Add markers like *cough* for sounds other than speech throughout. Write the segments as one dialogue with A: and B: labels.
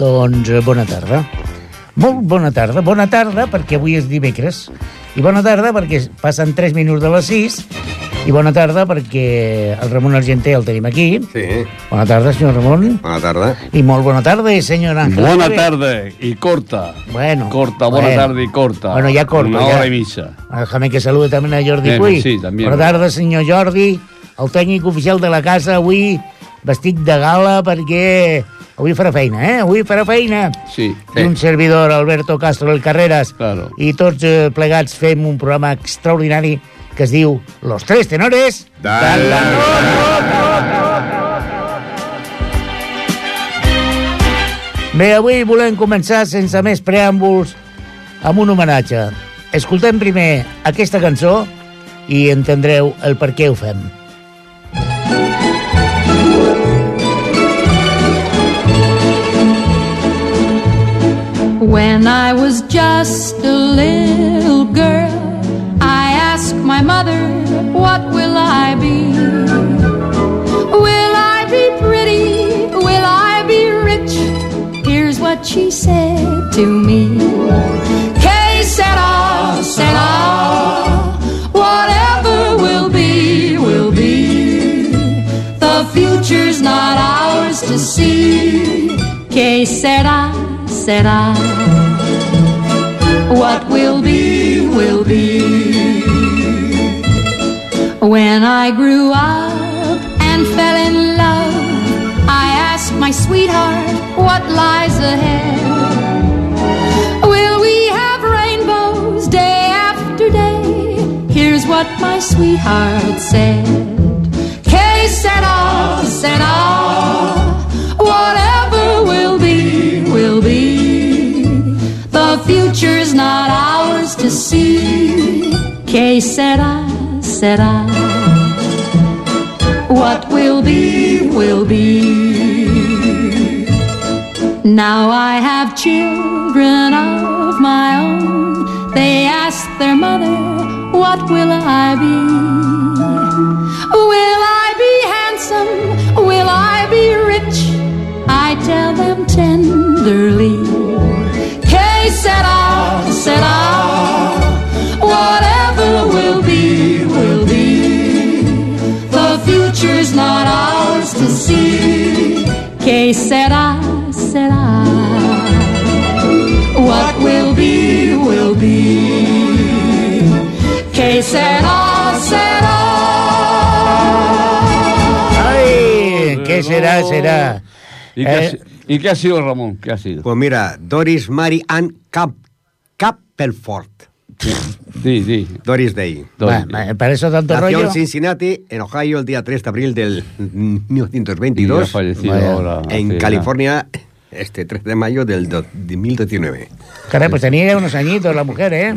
A: Doncs eh, bona tarda. Molt bona tarda. Bona tarda perquè avui és dimecres. I bona tarda perquè passen 3 minuts de les 6. I bona tarda perquè el Ramon Argenter el tenim aquí.
B: Sí,
A: Bona tarda, senyor Ramon.
B: bona tarda.
A: I molt bona tarda, senyor Ángel.
C: Buena
A: Pérez.
C: tarde y corta.
A: Bueno.
C: Corta, buena
A: bueno.
C: tarde y corta.
A: Bueno, ya corto,
C: Una hora y misa.
A: Déjame que salude també a Jordi Puy.
C: sí, també.
A: Bona tarda, senyor Jordi, el tècnic oficial de la casa, avui vestit de gala perquè avui farà feina, eh? Avui farà feina.
C: Sí.
A: I un servidor, Alberto Castro el Carreras,
C: Claro.
A: i tots eh, plegats fem un programa extraordinari que es diu Los Tres Tenores
B: De la
A: Bé, avui volem començar sense més preàmbuls amb un homenatge. Escoltem primer aquesta cançó i entendreu el per què ho fem.
D: When I was just a little girl, I asked my mother, What will I be? Will I be pretty? Will I be rich? Here's what she said to me. Que sera. Whatever will be, will be. The future's not ours to see. Que sera, What will be, will be. When I grew up and fell in love, I asked my sweetheart what lies ahead. Will we have rainbows day after day? Here's what my sweetheart said. Que sera, sera. Whatever will be, will be. The future's not ours to see. Que sera, sera. What will be, will be. Now I have children of my own. They ask their mother, What will I be? Will I be handsome? Will I be rich? I tell them tenderly. Que sera, sera. Whatever will be, will be. The future's not ours to see. Que sera, sera. What will be, will be. Que sera, será.
A: Ai, què serà, serà.
C: ¿Y, qué ha,
A: Eh,
C: ¿Y qué ha sido, Ramón? ¿Qué ha sido?
B: Pues mira, Doris Mary Ann Cap Cappelford.
C: Sí, sí.
B: Doris Day.
A: Va, para eso tanto
B: Nació
A: rollo.
B: en Cincinnati, en Ohio, el día 3 de abril del
C: Y ha
B: 1922.
C: fallecido
A: Vaya.
C: ahora.
B: En California, este 3 de mayo del do- de 2019.
A: Caray, pues tenía unos añitos la mujer, ¿eh?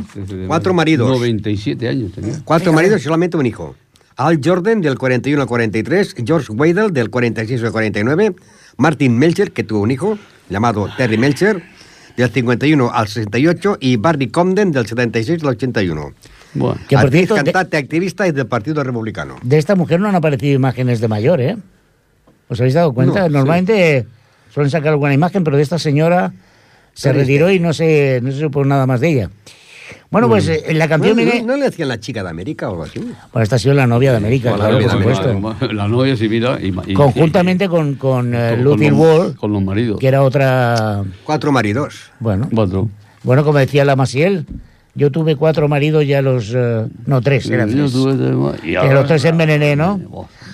B: Cuatro maridos.
C: 97 años tenía.
B: Cuatro maridos y solamente un hijo. Al Jordan del 41 al 43, George Weidel del 46 al 49, Martin Melcher, que tuvo un hijo, llamado Terry Melcher, del 51 al 68, y Barney Comden del 76 al 81.
C: Bueno.
A: Que por cierto, de-
B: cantante, activista y del Partido Republicano.
A: De esta mujer no han aparecido imágenes de mayor, ¿eh? ¿Os habéis dado cuenta?
B: No, sí.
A: Normalmente suelen sacar alguna imagen, pero de esta señora se
B: Pero
A: retiró
B: este-
A: y no se, no se supo nada más de ella. Bueno, pues eh, en la
B: ¿No,
A: canción
B: no-
A: viene...
B: no le hacían la chica de América o algo así?
A: Bueno, esta ha sido la novia de América, claro,
B: la
A: por
B: novia de
A: supuesto.
C: La novia, sí, mira. y- y-
A: Conjuntamente con, con eh,
C: con-
A: Wall,
C: los, con los maridos.
A: que era otra...
B: Cuatro maridos.
A: Bueno,
C: Cuatro.
A: bueno, como decía la Maciel, yo tuve cuatro maridos ya los... eh, no, tres, eran
C: Yo
A: tres.
C: tuve tres- y
A: Que
C: ahora-
A: los tres envenené, ¿no?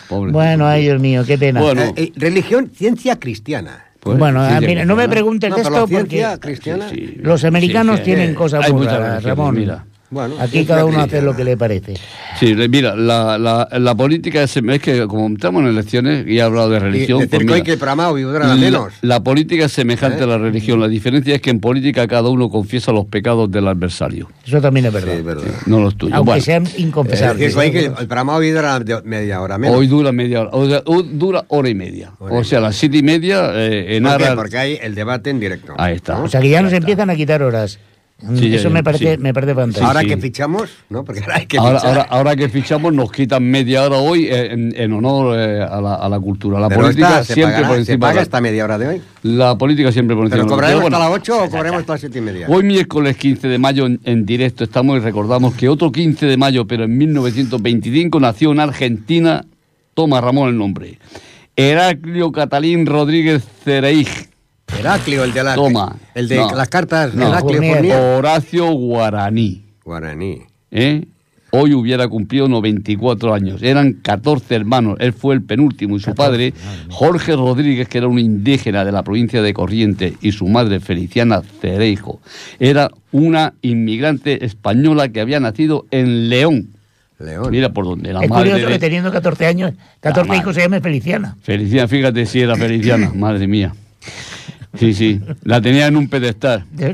C: Pobre.
A: Bueno, ay, Dios mío, qué pena.
C: Bueno.
B: Eh, eh, religión, ciencia cristiana.
C: Pues,
A: bueno,
C: sí,
A: mira, no me
C: cristiana.
A: pregunte el
B: No, ciencia
A: porque
B: cristiana...
C: Sí, sí.
A: los americanos
C: Sí, sí,
A: tienen
C: eh,
A: cosas muy raras, Ramón.
C: mira.
B: Bueno,
A: Aquí cada uno hace lo que le parece.
C: Sí, mira, la, la, la política es, es que como estamos en elecciones y he hablado de
B: Y
C: religión,
B: decir
C: pues
B: que
C: mira,
B: que durará
C: la,
B: menos.
C: la política es semejante
B: ¿Eh?
C: a la religión. La diferencia es que en política cada uno confiesa los pecados del adversario,
A: Eso también es
B: Sí,
A: verdad.
B: es verdad.
C: no los tuyos.
A: Aunque
C: Bueno,
A: sean
B: Es
A: inconfesables.
B: decir, que el programa hoy dura media hora menos.
C: hoy dura media hora, o sea, dura hora y media.
B: Hora y
C: o sea, a las siete y media eh, en
B: ¿Por
C: aras-
B: Porque hay el debate en directo.
C: Ahí está.
A: O sea que ya nos empiezan a quitar horas.
C: Sí,
A: Eso
C: ya,
A: me parece,
C: sí.
A: me parece fantástico.
B: Ahora
C: sí.
B: que fichamos, ¿no? Porque ahora hay que
C: Ahora,
B: fichar.
C: ahora, ahora que fichamos nos quitan media hora hoy en, en honor eh, a, la, a la cultura. La
B: Pero
C: política
B: esta se
C: siempre
B: pagará,
C: por
B: se
C: encima.
B: paga
C: de la-
B: esta media hora de hoy.
C: La política siempre por encima.
B: ¿Pero
C: de la-
B: cobraremos
C: Pero
B: hasta
C: bueno,
B: las 8 o cobraremos hasta las 7 y media?
C: Hoy miércoles 15 de mayo en, en directo estamos y recordamos que otro 15 de mayo, pero en 1925, nació en Argentina, toma Ramón el nombre, Heraclio Catalín Rodríguez Cereij,
B: Heraclio, el de, la,
C: Toma.
B: el de
C: No.
B: las cartas,
C: No.
B: Heraclio
A: Fournier.
C: Horacio Guaraní.
B: Guaraní.
C: ¿eh? Hoy hubiera cumplido 94 años. Eran 14 hermanos. Él fue el penúltimo y su padre, Jorge Rodríguez, que era un indígena de la provincia de Corrientes, y su madre, Feliciana Cereijo, era una inmigrante española que había nacido en León.
B: León.
C: Mira por dónde. La
A: es
C: madre
A: curioso
C: de-
A: que teniendo 14 años, 14
C: madre.
A: hijos se llame Feliciana.
C: Feliciana, fíjate si era Feliciana, *clears throat* madre mía. Sí, sí, la tenía en un pedestal. Sí,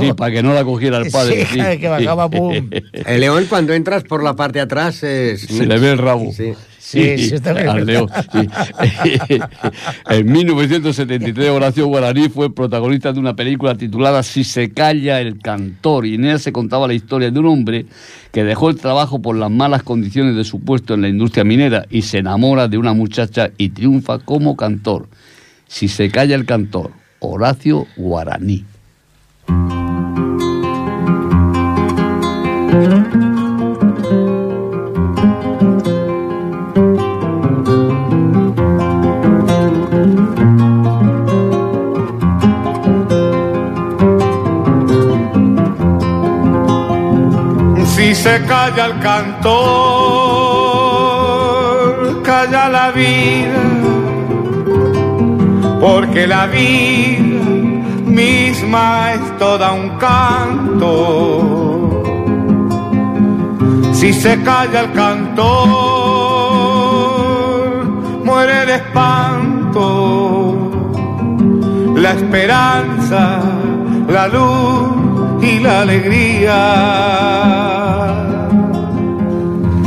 C: sí, para que no la cogiera el padre. *laughs*
A: Sí, que bajaba, pum.
B: El león, cuando entras por la parte de atrás, es...
C: Se le ve el rabo.
B: Sí.
A: Sí, sí, está bien.
C: al león, sí. *laughs* en 1973 Horacio Guaraní fue protagonista de una película titulada Si se calla el cantor y en ella se contaba la historia de un hombre que dejó el trabajo por las malas condiciones de su puesto en la industria minera y se enamora de una muchacha y triunfa como cantor. Si se calla el cantor, Horacio Guaraní.
E: Si se calla el cantor, calla la vida, porque la vida misma es toda un canto. Si se calla el cantor, muere el espanto, la esperanza, la luz y la alegría.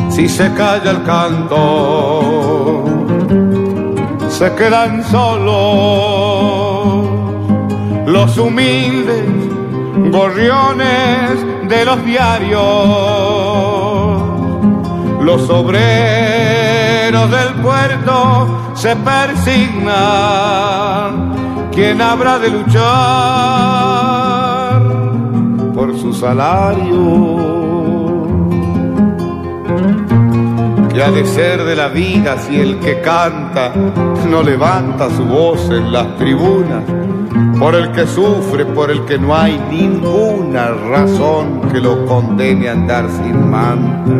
E: Si se calla el canto, se quedan solos los humildes gorriones de los diarios, los obreros del puerto se persignan. ¿Quién habrá de luchar por su salario? ¿Qué ha de ser de la vida si el que canta no levanta su voz en las tribunas? Por el que sufre, por el que no hay ninguna razón que lo condene a andar sin manta.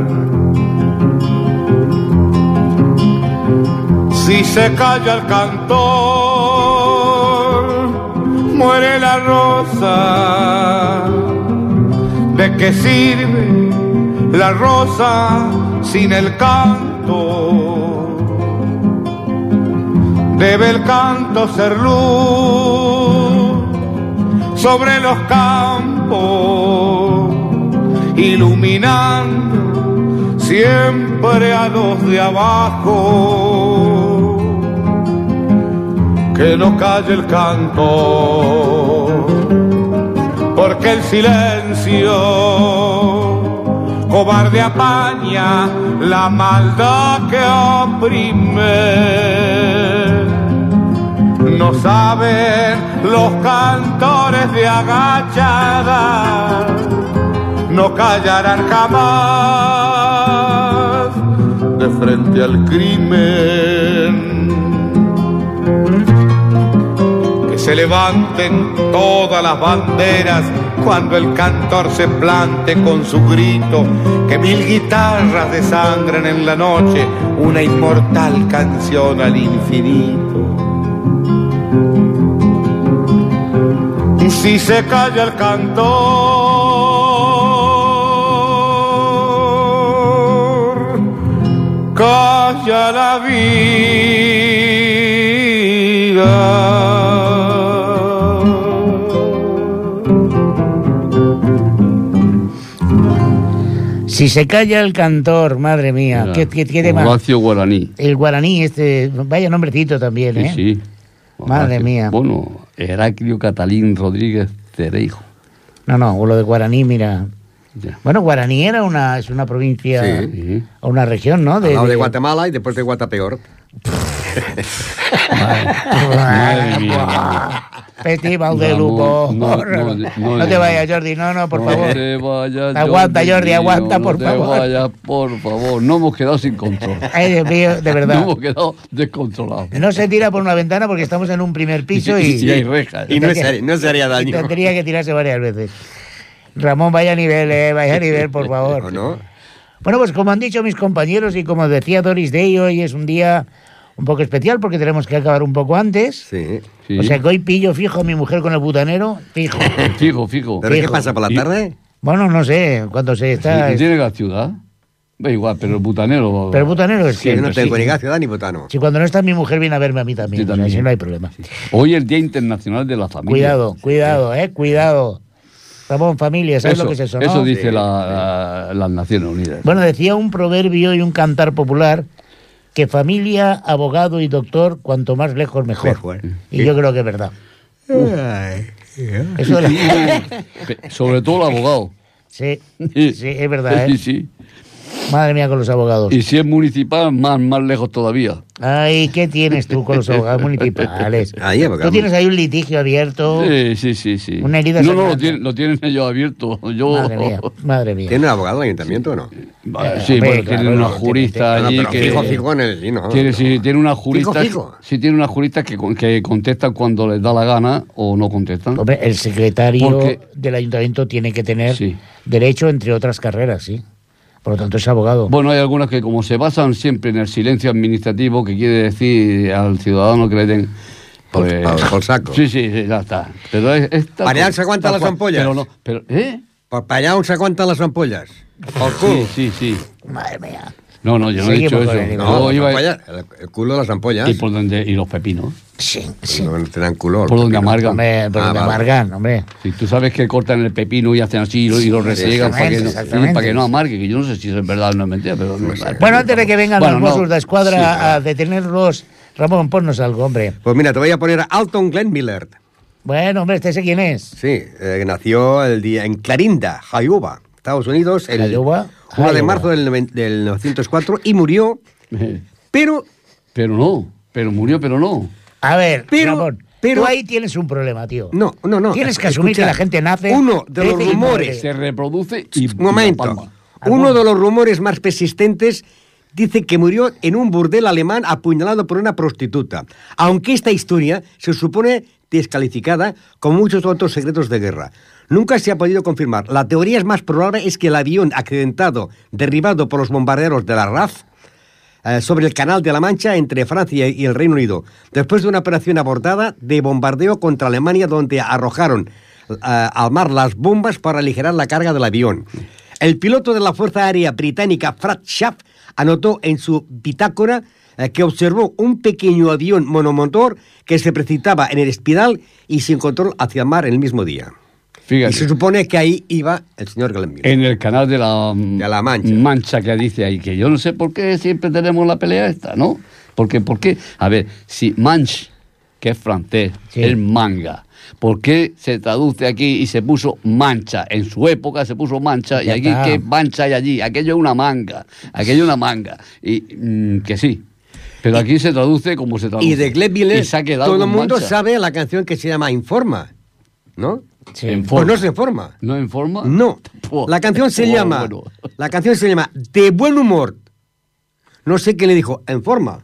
E: Si se calla el cantor, muere la rosa. ¿De qué sirve la rosa sin el canto? Debe el canto ser luz sobre los campos, iluminando siempre a los de abajo. Que no calle el canto, porque el silencio cobarde apaña la maldad que oprime. No saben los cantores de agachada, no callarán jamás de frente al crimen. Se levanten todas las banderas cuando el cantor se plante con su grito, que mil guitarras desangren en la noche una inmortal canción al infinito. Si se calla el cantor, calla la vida.
A: Si se calla el cantor, madre mía,
C: Mira,
A: ¿qué, qué, qué tema?
C: Horacio Guaraní.
A: El guaraní, este, vaya nombrecito también,
C: Sí,
A: ¿eh?
C: sí.
A: Madre
C: Horacio.
A: mía.
C: Bueno, Heraclio Catalín Rodríguez Cereijo.
A: No, no, lo de Guaraní, mira.
C: Ya.
A: Bueno, Guaraní era una, es una provincia
B: Sí.
C: Sí.
A: o una región, ¿no?
B: Al lado de Guatemala y después de Guatapeor.
A: Petit mal de lupo.
C: no,
A: No,
C: no, no,
A: te
C: no.
A: vayas, Jordi. No, no, por
C: no
A: favor.
C: te vayas,
A: Aguanta, Jordi,
C: mío,
A: aguanta, por
C: no
A: favor.
C: te vayas, por favor. No hemos quedado sin control.
A: Ay, Dios mío, de
C: No
A: verdad.
C: hemos quedado descontrolados.
A: No se tira por una ventana porque estamos en un primer piso y,
C: Y hay rejas.
B: Y no, no se haría
A: y
B: daño.
A: tendría que tirarse varias veces. Ramón, vaya nivel, eh, vaya nivel, por favor.
B: ¿O no?
A: Bueno, pues como han dicho mis compañeros y como decía Doris Day, hoy es un día un poco especial porque tenemos que acabar un poco antes.
B: Sí.
C: Sí.
A: O sea que hoy pillo fijo a mi mujer con el butanero, fijo. *laughs*
C: Fijo, fijo.
B: ¿Pero qué
A: Fijo.
B: pasa por la tarde?
A: Bueno, no sé, cuando se está...
C: ¿Y tiene la ciudad? Da igual, pero el butanero.
A: Pero el butanero es
B: Sí,
A: que...
B: yo no tengo
A: sí.
B: ni ciudad ni botano.
A: Si cuando no está mi mujer viene a verme a mí también,
C: Sí,
A: o sea,
C: también.
A: así no hay problema.
C: Hoy es el Día Internacional de la Familia.
A: Cuidado, cuidado, eh, cuidado. Ramón, familia, ¿sabes
C: Eso,
A: lo que es eso, no?
C: eso dice
B: Sí,
C: la- la- las Naciones Unidas.
A: Bueno, decía un proverbio y un cantar popular que familia, abogado y doctor, cuanto más lejos mejor.
B: Mejor.
A: Y yo creo que es verdad. Eso *laughs*
C: Sobre todo el abogado.
A: Sí, sí, es verdad,
C: Sí,
A: ¿eh?
C: sí.
A: Madre mía con los abogados.
C: Y si es municipal, más, más lejos todavía.
A: Ay, ¿qué tienes tú con los *laughs* abogados municipales?
B: Ahí.
A: Tú tienes ahí un litigio abierto.
C: Sí, sí, sí, sí.
A: Una herida
C: No, no, lo tienen, lo tienen ellos abierto. *laughs* Yo...
A: Madre mía, madre mía.
B: ¿Tiene un abogado el ayuntamiento o no?
C: Vale,
A: Eh,
C: sí,
A: hombre,
C: bueno,
A: claro,
C: tiene una
A: no,
C: jurista
B: no,
C: allí
B: pero
C: que...
B: fijo, fijo en el... no.
C: Tiene, sí, tiene una jurista,
B: fijo.
C: sí, tiene una jurista que, con- que contestan cuando les da la gana o no contestan.
A: Hombre, el secretario
C: Porque-
A: del ayuntamiento tiene que tener
C: Sí.
A: derecho, entre otras carreras, sí. Por lo tanto, es abogado.
C: Bueno, hay algunas que como se basan siempre en el silencio administrativo, que quiere decir al ciudadano que le den...
B: Por-
C: Pues,
B: por- por saco.
C: Sí, sí, sí, ya está. Pero es, esta-
B: Para allá se aguantan las ampollas.
C: Pero no, pero, ¿eh?
B: Pues para allá aún se aguantan las ampollas. Por
C: Sí, sí, sí.
A: Madre mía.
C: No, no, yo no he dicho eso.
A: el
B: No,
C: iba
B: ampollas, el, el culo de las ampollas.
C: y por donde y los pepinos.
A: Sí, sí.
B: No tendrán culo.
C: Por donde amargan.
A: Hombre, pero
B: Ah,
A: me
B: vale.
A: amargan, hombre.
C: Si tú sabes que cortan el pepino y hacen así y lo, y lo resiegan para que, no, para que no amargue, que yo no sé si es verdad o no es mentira, pero...
A: Bueno, antes de que vengan
C: Bueno,
A: los
C: no.
A: Mossos de Escuadra
C: Sí,
A: a detenerlos, Ramón, ponnos algo, hombre.
B: Pues mira, te voy a poner a Alton Glenn Miller.
A: Bueno, hombre, este sé quién es.
B: Sí, eh, nació el día en Clarinda, Iowa, Estados Unidos, el
A: Iowa,
B: 1 de marzo del, del 904 y murió, pero
C: Pero no, pero murió, pero no.
A: A ver,
B: Pero-
A: Ramón,
B: pero-
A: tú ahí tienes un problema, tío.
B: no, no, no.
A: Tienes que asumir
B: Escucha,
A: que la gente nace...
B: Uno de los rumores.
C: Se reproduce y...
B: un momento, uno de los rumores más persistentes dice que murió en un burdel alemán apuñalado por una prostituta, aunque esta historia se supone descalificada como muchos otros secretos de guerra. Nunca se ha podido confirmar. La teoría es más probable es que el avión accidentado, derribado por los bombarderos de la RAF, eh, sobre el Canal de la Mancha entre Francia y el Reino Unido, después de una operación abortada de bombardeo contra Alemania donde arrojaron eh, al mar las bombas para aligerar la carga del avión. El piloto de la Fuerza Aérea Británica, Frat Schaff, anotó en su bitácora eh, que observó un pequeño avión monomotor que se precipitaba en el espiral y sin control hacia el mar el mismo día.
C: Fíjate.
B: Y se supone que ahí iba el señor Glenn Miller.
C: En el canal de la,
B: De la Mancha.
C: Mancha que dice ahí, que yo no sé por qué siempre tenemos la pelea esta, ¿no? Porque, ¿por qué? A ver, si Manche, que es francés,
A: Sí.
C: es manga, ¿por qué se traduce aquí y se puso mancha? En su época se puso mancha y aquí,
A: está.
C: ¿qué mancha hay allí? Aquello es una manga, aquello es una manga. Y mm, que sí. Pero aquí se traduce como se traduce.
B: Y de Glenn Miller,
C: Y se ha quedado
B: todo el mundo
C: mancha.
B: sabe la canción que se llama Informa, ¿no?
A: Sí.
C: En
B: Pues no se forma.
C: ¿No en forma?
B: No. La canción se *laughs* llama.
C: bueno.
B: La canción se llama De buen humor. No sé qué le dijo. En forma.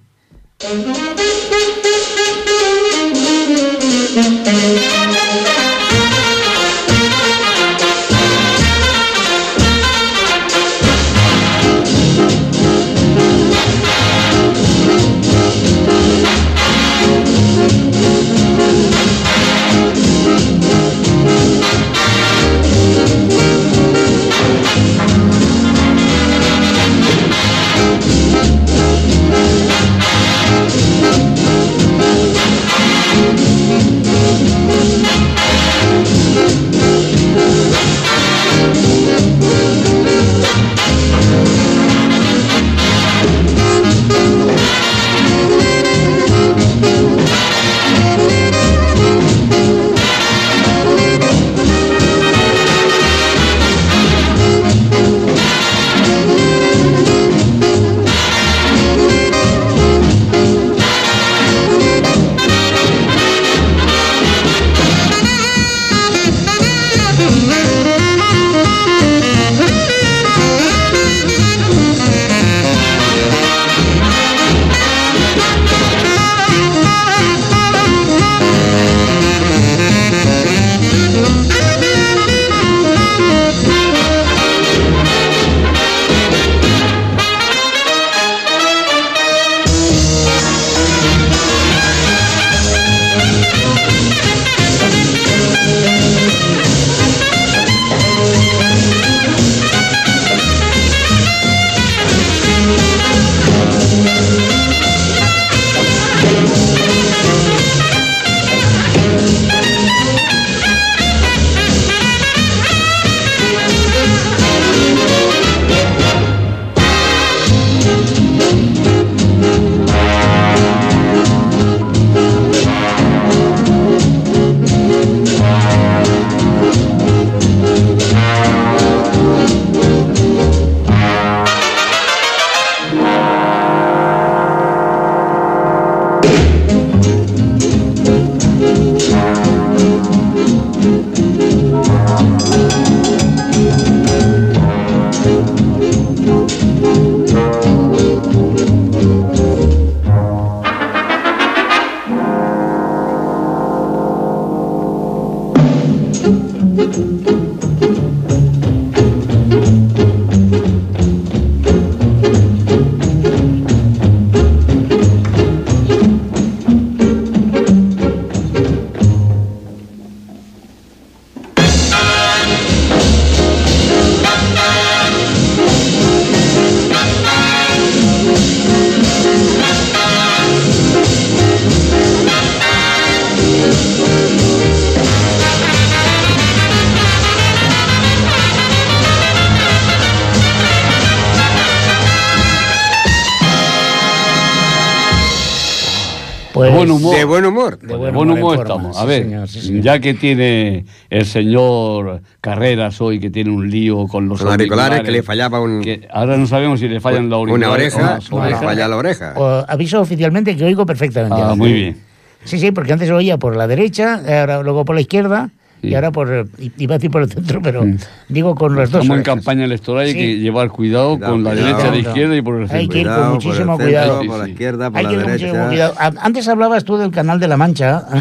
C: A
A: sí,
C: ver,
A: señor, sí, señor.
C: ya que tiene el señor Carreras hoy, que tiene un lío con los
B: Los auriculares, que le fallaba un-
C: que ahora no sabemos si le fallan la auriculares
B: Una oreja,
C: o
B: le falla la oreja.
A: o- aviso oficialmente que oigo perfectamente.
C: Ah, muy bien.
A: Sí, sí, porque antes oía por la derecha, ahora luego por la izquierda y ahora por. i- Iba a decir por el centro, pero
C: Mm.
A: digo con las dos.
C: Estamos en campaña electoral, hay
A: Sí.
C: que llevar cuidado,
B: Cuidado,
C: con la
B: cuidado.
C: derecha, la
A: Cuidado.
C: izquierda y por el
A: Hay
C: centro.
A: que ir con muchísimo
B: por el
A: cuidado.
B: centro, por la izquierda, por
A: Hay
B: la
A: que ir con muchísimo
B: derecha.
A: Antes hablabas tú del canal de la Mancha, Ángel,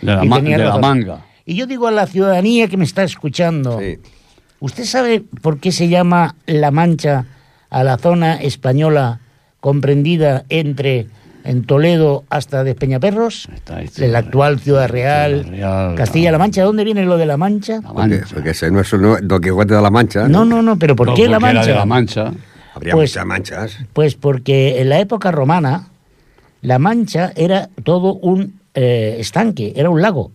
C: Sí, de la,
A: y
C: ma- de la manga.
A: Y yo digo a la ciudadanía que me está escuchando,
B: Sí.
A: ¿usted sabe por qué se llama La Mancha a la zona española comprendida entre en Toledo hasta Despeñaperros? De la actual Ciudad Real, Castilla-La Mancha. ¿De dónde viene lo de La Mancha?
C: La
B: Porque,
C: mancha.
B: porque ese no es no, Don Quijote de la Mancha.
A: No, no, no, pero ¿por
C: No,
A: qué La
C: porque era
A: Mancha?
C: de la mancha.
B: Habría
A: Pues-
B: muchas manchas.
A: Pues porque en la época romana, La Mancha era todo un eh, estanque, era un lago.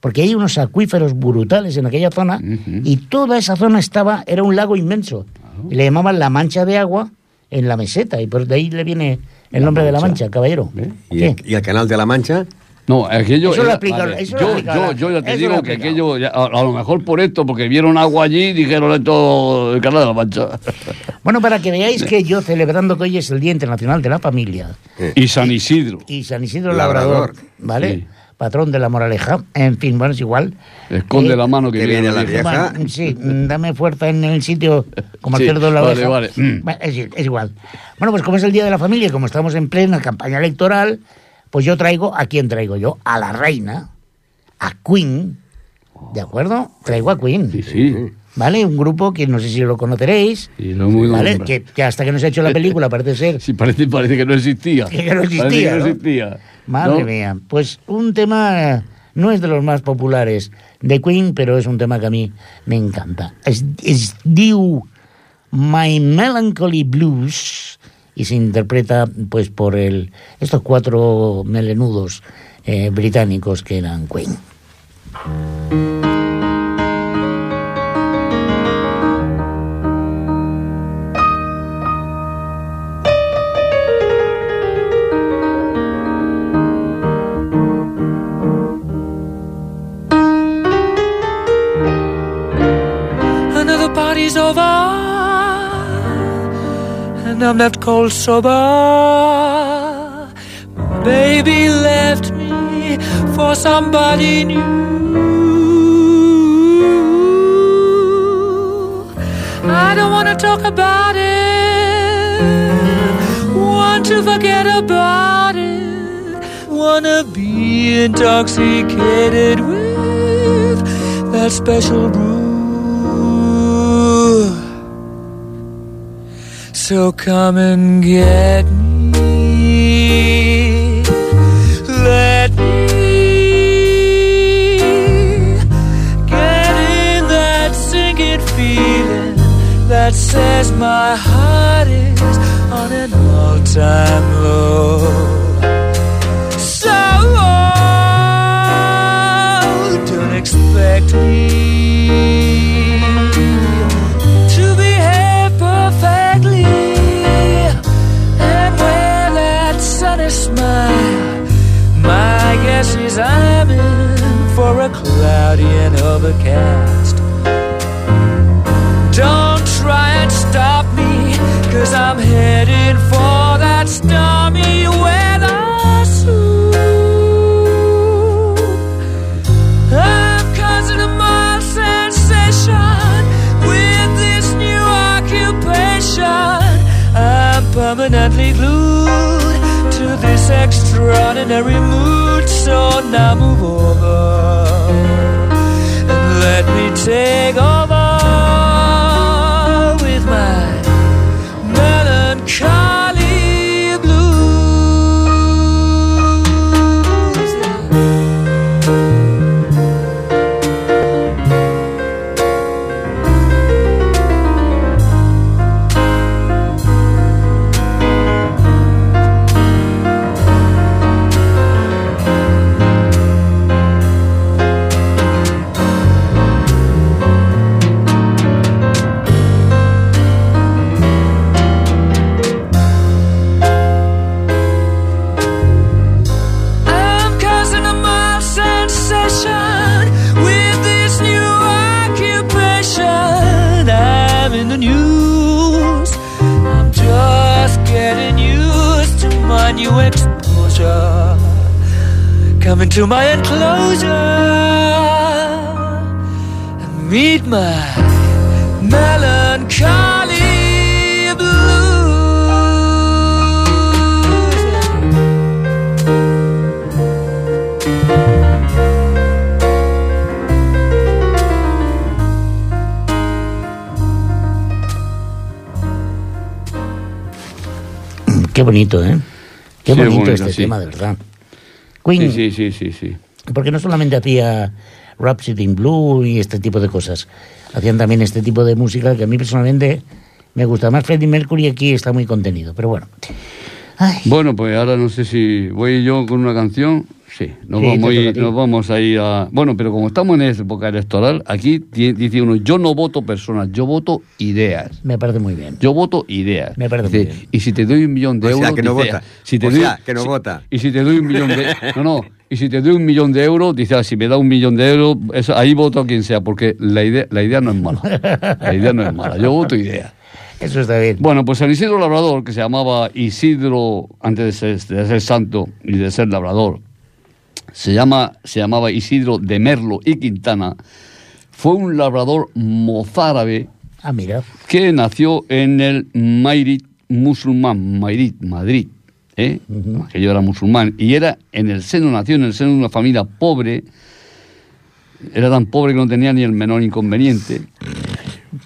A: Porque hay unos acuíferos brutales en aquella zona y toda esa zona estaba, era un lago inmenso. Y le llamaban la mancha de agua en la meseta y por de ahí le viene el
C: La
A: nombre de la
C: Mancha.
A: caballero.
C: ¿Ve?
B: Y
A: ¿Qué?
B: el, y el canal de la Mancha,
C: No, aquello.
A: Eso lo
C: era-
A: explica-
C: vale,
A: eso lo
C: yo,
A: explica
C: yo, yo ya te
A: lo
C: digo que aquello, ya- a, a lo mejor por esto, porque vieron agua allí y dijeron esto el canal de la mancha. *laughs*
A: Bueno, para que veáis que yo celebrando que hoy es el Día Internacional de la Familia
C: y San Isidro.
A: y San Isidro
B: Labrador.
A: Labrador, ¿vale?
C: Sí.
A: Patrón de la moraleja, en fin, bueno, es igual.
C: Esconde
A: Eh,
C: la mano que,
B: que
C: viene
B: la
C: vieja.
A: Bueno, sí, dame fuerza en el sitio como el
C: Sí,
A: cerdo de la
C: vale, vale. Mm.
A: Es, es igual. Bueno, pues como es el Día de la Familia y como estamos en plena campaña electoral, pues yo traigo, ¿a quién traigo yo? A la reina, a Queen, ¿de acuerdo? Traigo a Queen.
C: Sí, sí.
A: ¿Vale? Un grupo que no sé si lo conoceréis.
C: Sí, lo hemos
A: ¿Vale? Que, que hasta que no se ha hecho la película parece ser. *laughs*
C: Sí, parece, parece que no existía. *laughs*
A: Que no existía,
C: Parece que no
A: ¿no?
C: existía.
A: Madre
C: ¿no?
A: mía. Pues un tema no es de los más populares de Queen, pero es un tema que a mí me encanta. Es, es My Melancholy Blues y se interpreta pues por el estos cuatro melenudos eh, británicos que eran Queen.
F: I'm left cold sober. Baby left me for somebody new. I don't want to talk about it, want to forget about it, wanna be intoxicated with that special brew. So come and get me. Let me get in that sinking feeling that says my heart is on an all-time low. So oh, don't expect me Guess I'm in for a cloudy and overcast. Don't try and stop me, cause I'm heading for that stormy weather soon. I'm causing a mild sensation with this new occupation. I'm permanently glued to this extraordinary mood, so now move over. And let me take Into my enclosure and meet my melancholy blues.
A: Qué bonito, ¿eh? Qué
C: Sí,
A: bonito,
C: bonito,
A: este
C: sí.
A: tema, de verdad. Queen,
C: Sí, sí, sí, sí, sí.
A: porque no solamente hacía Rhapsody in Blue y este tipo de cosas, hacían también este tipo de música que a mí personalmente me gusta. Más Freddie Mercury aquí está muy contenido, pero bueno. Ay,
C: Bueno, pues ahora no sé si voy yo con una canción. Sí, nos,
A: Sí,
C: vamos, a nos vamos a ir a... Bueno, pero como estamos en época electoral, aquí dice uno, yo no voto personas, yo voto ideas.
A: me parece muy bien.
C: Yo voto ideas.
A: Me parece
C: Dice,
A: muy bien.
C: Y si te doy un millón de
B: O sea,
C: euros...
B: que no
C: dice,
B: vota.
C: Si te
B: O
C: doy,
B: sea, que no
C: si-
B: vota.
C: Y si te doy un millón de... No, no. Y si te doy un millón de euros, dice, ah, si me da un millón de euros, eso, ahí voto a quien sea, porque la idea, la idea no es mala. La idea no es mala. Yo voto ideas.
A: Eso está bien.
C: Bueno, pues San Isidro Labrador, que se llamaba Isidro antes de ser, de ser santo y de ser labrador, se, llama, se llamaba Isidro de Merlo y Quintana, fue un labrador mozárabe
A: Ah, mira.
C: que nació en el Mairit musulmán, Mairit, Madrid. ¿eh? Aquello era musulmán. Y era en el seno, nació en el seno de una familia pobre. Era tan pobre que no tenía ni el menor inconveniente.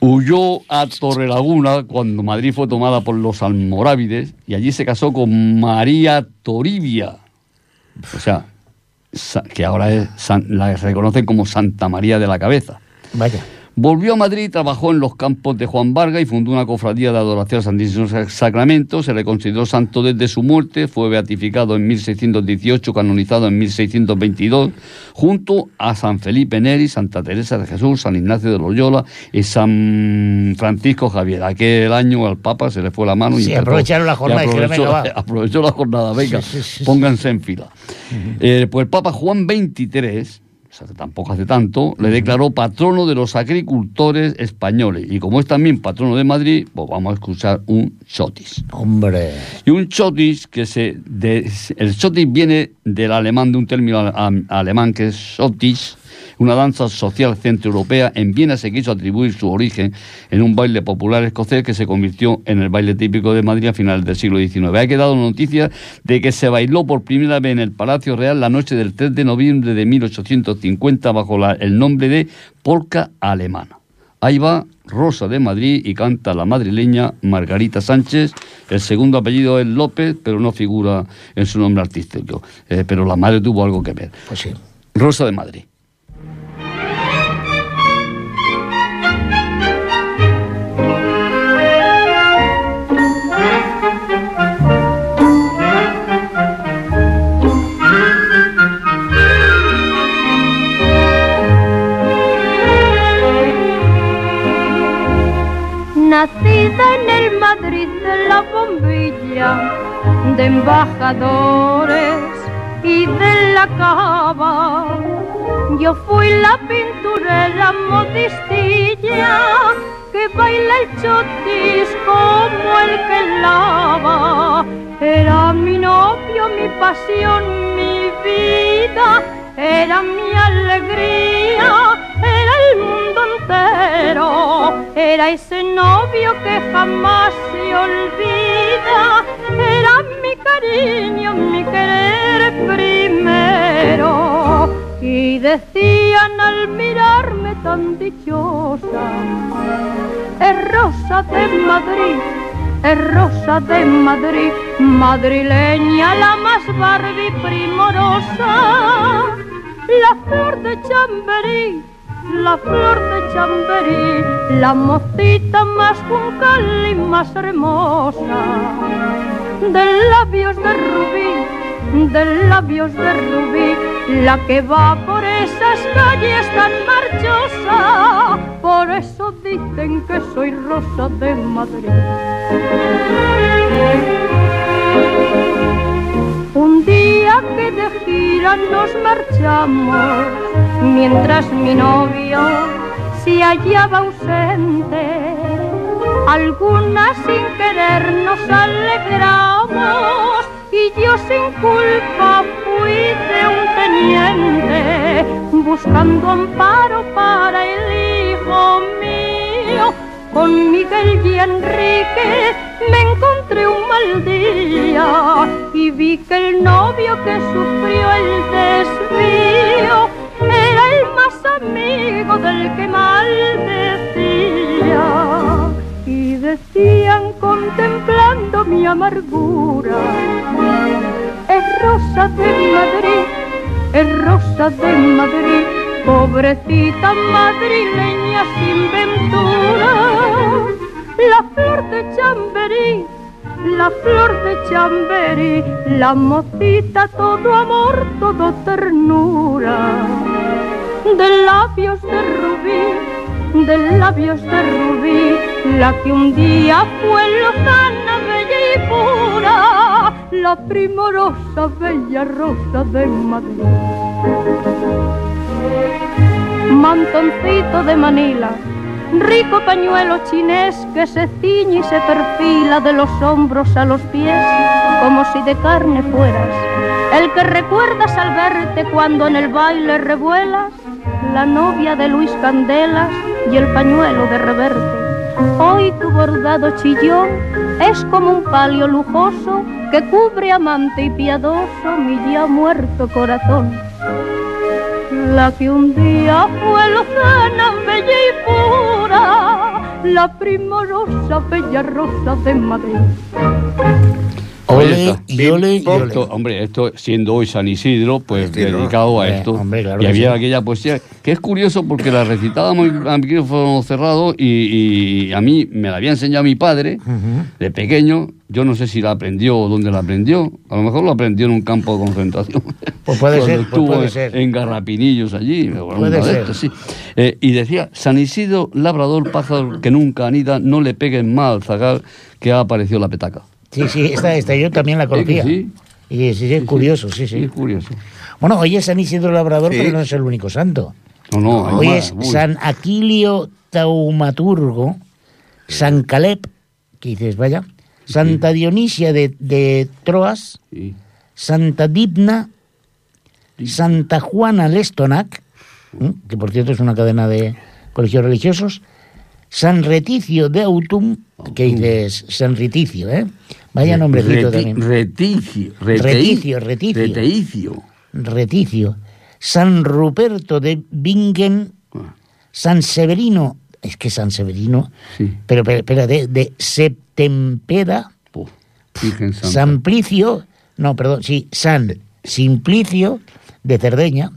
C: Huyó a Torrelaguna cuando Madrid fue tomada por los almorávides y allí se casó con María Toribia. O sea, que ahora es, la reconocen como Santa María de la Cabeza.
A: Vaya.
C: Volvió a Madrid, trabajó en los campos de Juan Vargas y fundó una cofradía de adoración al Santísimo Sac- Sacramento. Se le consideró santo desde su muerte, fue beatificado en 1618, canonizado en 1622, junto a San Felipe Neri, Santa Teresa de Jesús, San Ignacio de Loyola y San Francisco Javier. Aquel año al Papa se le fue la mano y
A: Sí, aprovecharon la jornada y
C: aprovechó, *laughs* aprovechó la jornada, venga,
A: Sí, sí,
C: pónganse en fila. Eh, pues el Papa Juan XXIII, o sea, tampoco hace tanto, le declaró patrono de los agricultores españoles. Y como es también patrono de Madrid, pues vamos a escuchar un chotis.
A: Hombre.
C: Y un chotis que se... de- el chotis viene del alemán, de un término alemán que es schotisch, una danza social centroeuropea. En Viena se quiso atribuir su origen en un baile popular escocés que se convirtió en el baile típico de Madrid a finales del siglo XIX. Ha quedado noticia de que se bailó por primera vez en el Palacio Real la noche del 3 de noviembre de 1850 bajo la- el nombre de Polka Alemana. Ahí va Rosa de Madrid y canta la madrileña Margarita Sánchez. El segundo apellido es López, pero no figura en su nombre artístico. Eh, pero la madre tuvo algo que ver.
A: Pues sí.
C: Rosa de Madrid.
G: De embajadores y de la cava. Yo fui la pinturera modistilla que baila el chotis como el que lava. Era mi novio, mi pasión, mi vida, era mi alegría, era el mundo entero. Era ese novio que jamás se olvida, era mi cariño, mi querer primero. Y decían al mirarme tan dichosa, es Rosa de Madrid, es Rosa de Madrid, madrileña la más Barbie primorosa, la flor de Chamberí, la flor de Chamberí, la mocita más juncal y más hermosa, de labios de rubí, de labios de rubí, la que va por esas calles tan marchosa, por eso dicen que soy Rosa de Madrid. Un día que de gira nos marchamos, mientras mi novio se hallaba ausente, algunas sin querer nos alegramos y yo sin culpa fui de un teniente buscando amparo para el hijo mío. Con Miguel y Enrique me encontré un mal día y vi que el novio que sufrió el desvío era el más amigo del que mal decía. Y decían contemplando mi amargura, es rosa de Madrid, es rosa de Madrid, pobrecita madrileña sin ventura, la flor de Chamberí, la flor de Chamberí, la mocita todo amor, todo ternura, de labios de rubí, de labios de rubí, la que un día fue lozana, bella y pura, la primorosa, bella rosa de Madrid. Mantoncito de Manila, rico pañuelo chinés que se ciñe y se perfila de los hombros a los pies, como si de carne fueras. El que recuerdas al verte cuando en el baile revuelas, la novia de Luis Candelas y el pañuelo de reverte. Hoy tu bordado chillón es como un palio lujoso que cubre amante y piadoso mi ya muerto corazón. La que un día fue lozana, bella y pura, la primorosa, bella rosa de Madrid.
A: Ole, y ole, y ole.
C: Esto, hombre, esto siendo hoy San Isidro, pues
B: Isidro.
C: dedicado a
A: Eh,
C: esto.
A: hombre, claro
C: y había
A: sí.
C: aquella poesía que es curioso porque la recitábamos a micrófono cerrado y, y a mí me la había enseñado mi padre de pequeño. Yo no sé si la aprendió o dónde la aprendió. A lo mejor lo aprendió en un campo de concentración.
A: Pues puede ser, pues
C: estuvo
A: puede
C: en-
A: ser.
C: en Garrapinillos allí.
A: Puede ser.
C: sí. Eh, y decía, San Isidro, labrador, pájaro que nunca anida, no le peguen mal al zagal que ha aparecido la petaca.
A: Sí, sí, esta, esta yo también la
C: ¿Eh que
A: conocía.
C: sí?
A: Y sí, sí, es curioso, sí,
C: Sí,
A: sí.
C: es curioso.
A: Bueno, hoy es San Isidro Labrador,
B: Sí.
A: pero no es el único santo.
C: No, no, hay
A: Hoy es
C: Uy.
A: San Aquilio Taumaturgo, San Caleb, que dices, vaya, Santa Dionisia de, de Troas,
C: Sí.
A: Santa Dibna, Santa Juana Lestonac, que por cierto es una cadena de colegios religiosos, San Reticio de Autum, que dices San Riticio, ¿eh? Vaya nombrecito
C: Reti-
A: también.
C: Reticio.
A: Reticio, reticio.
C: Reteicio.
A: Reticio, San Ruperto de Bingen,
C: Ah,
A: San Severino, es que San Severino,
C: Sí.
A: pero espérate, de Septempeda,
C: Puf, Virgen Santa.
A: Samplicio, no, perdón, sí, San Simplicio de Cerdeña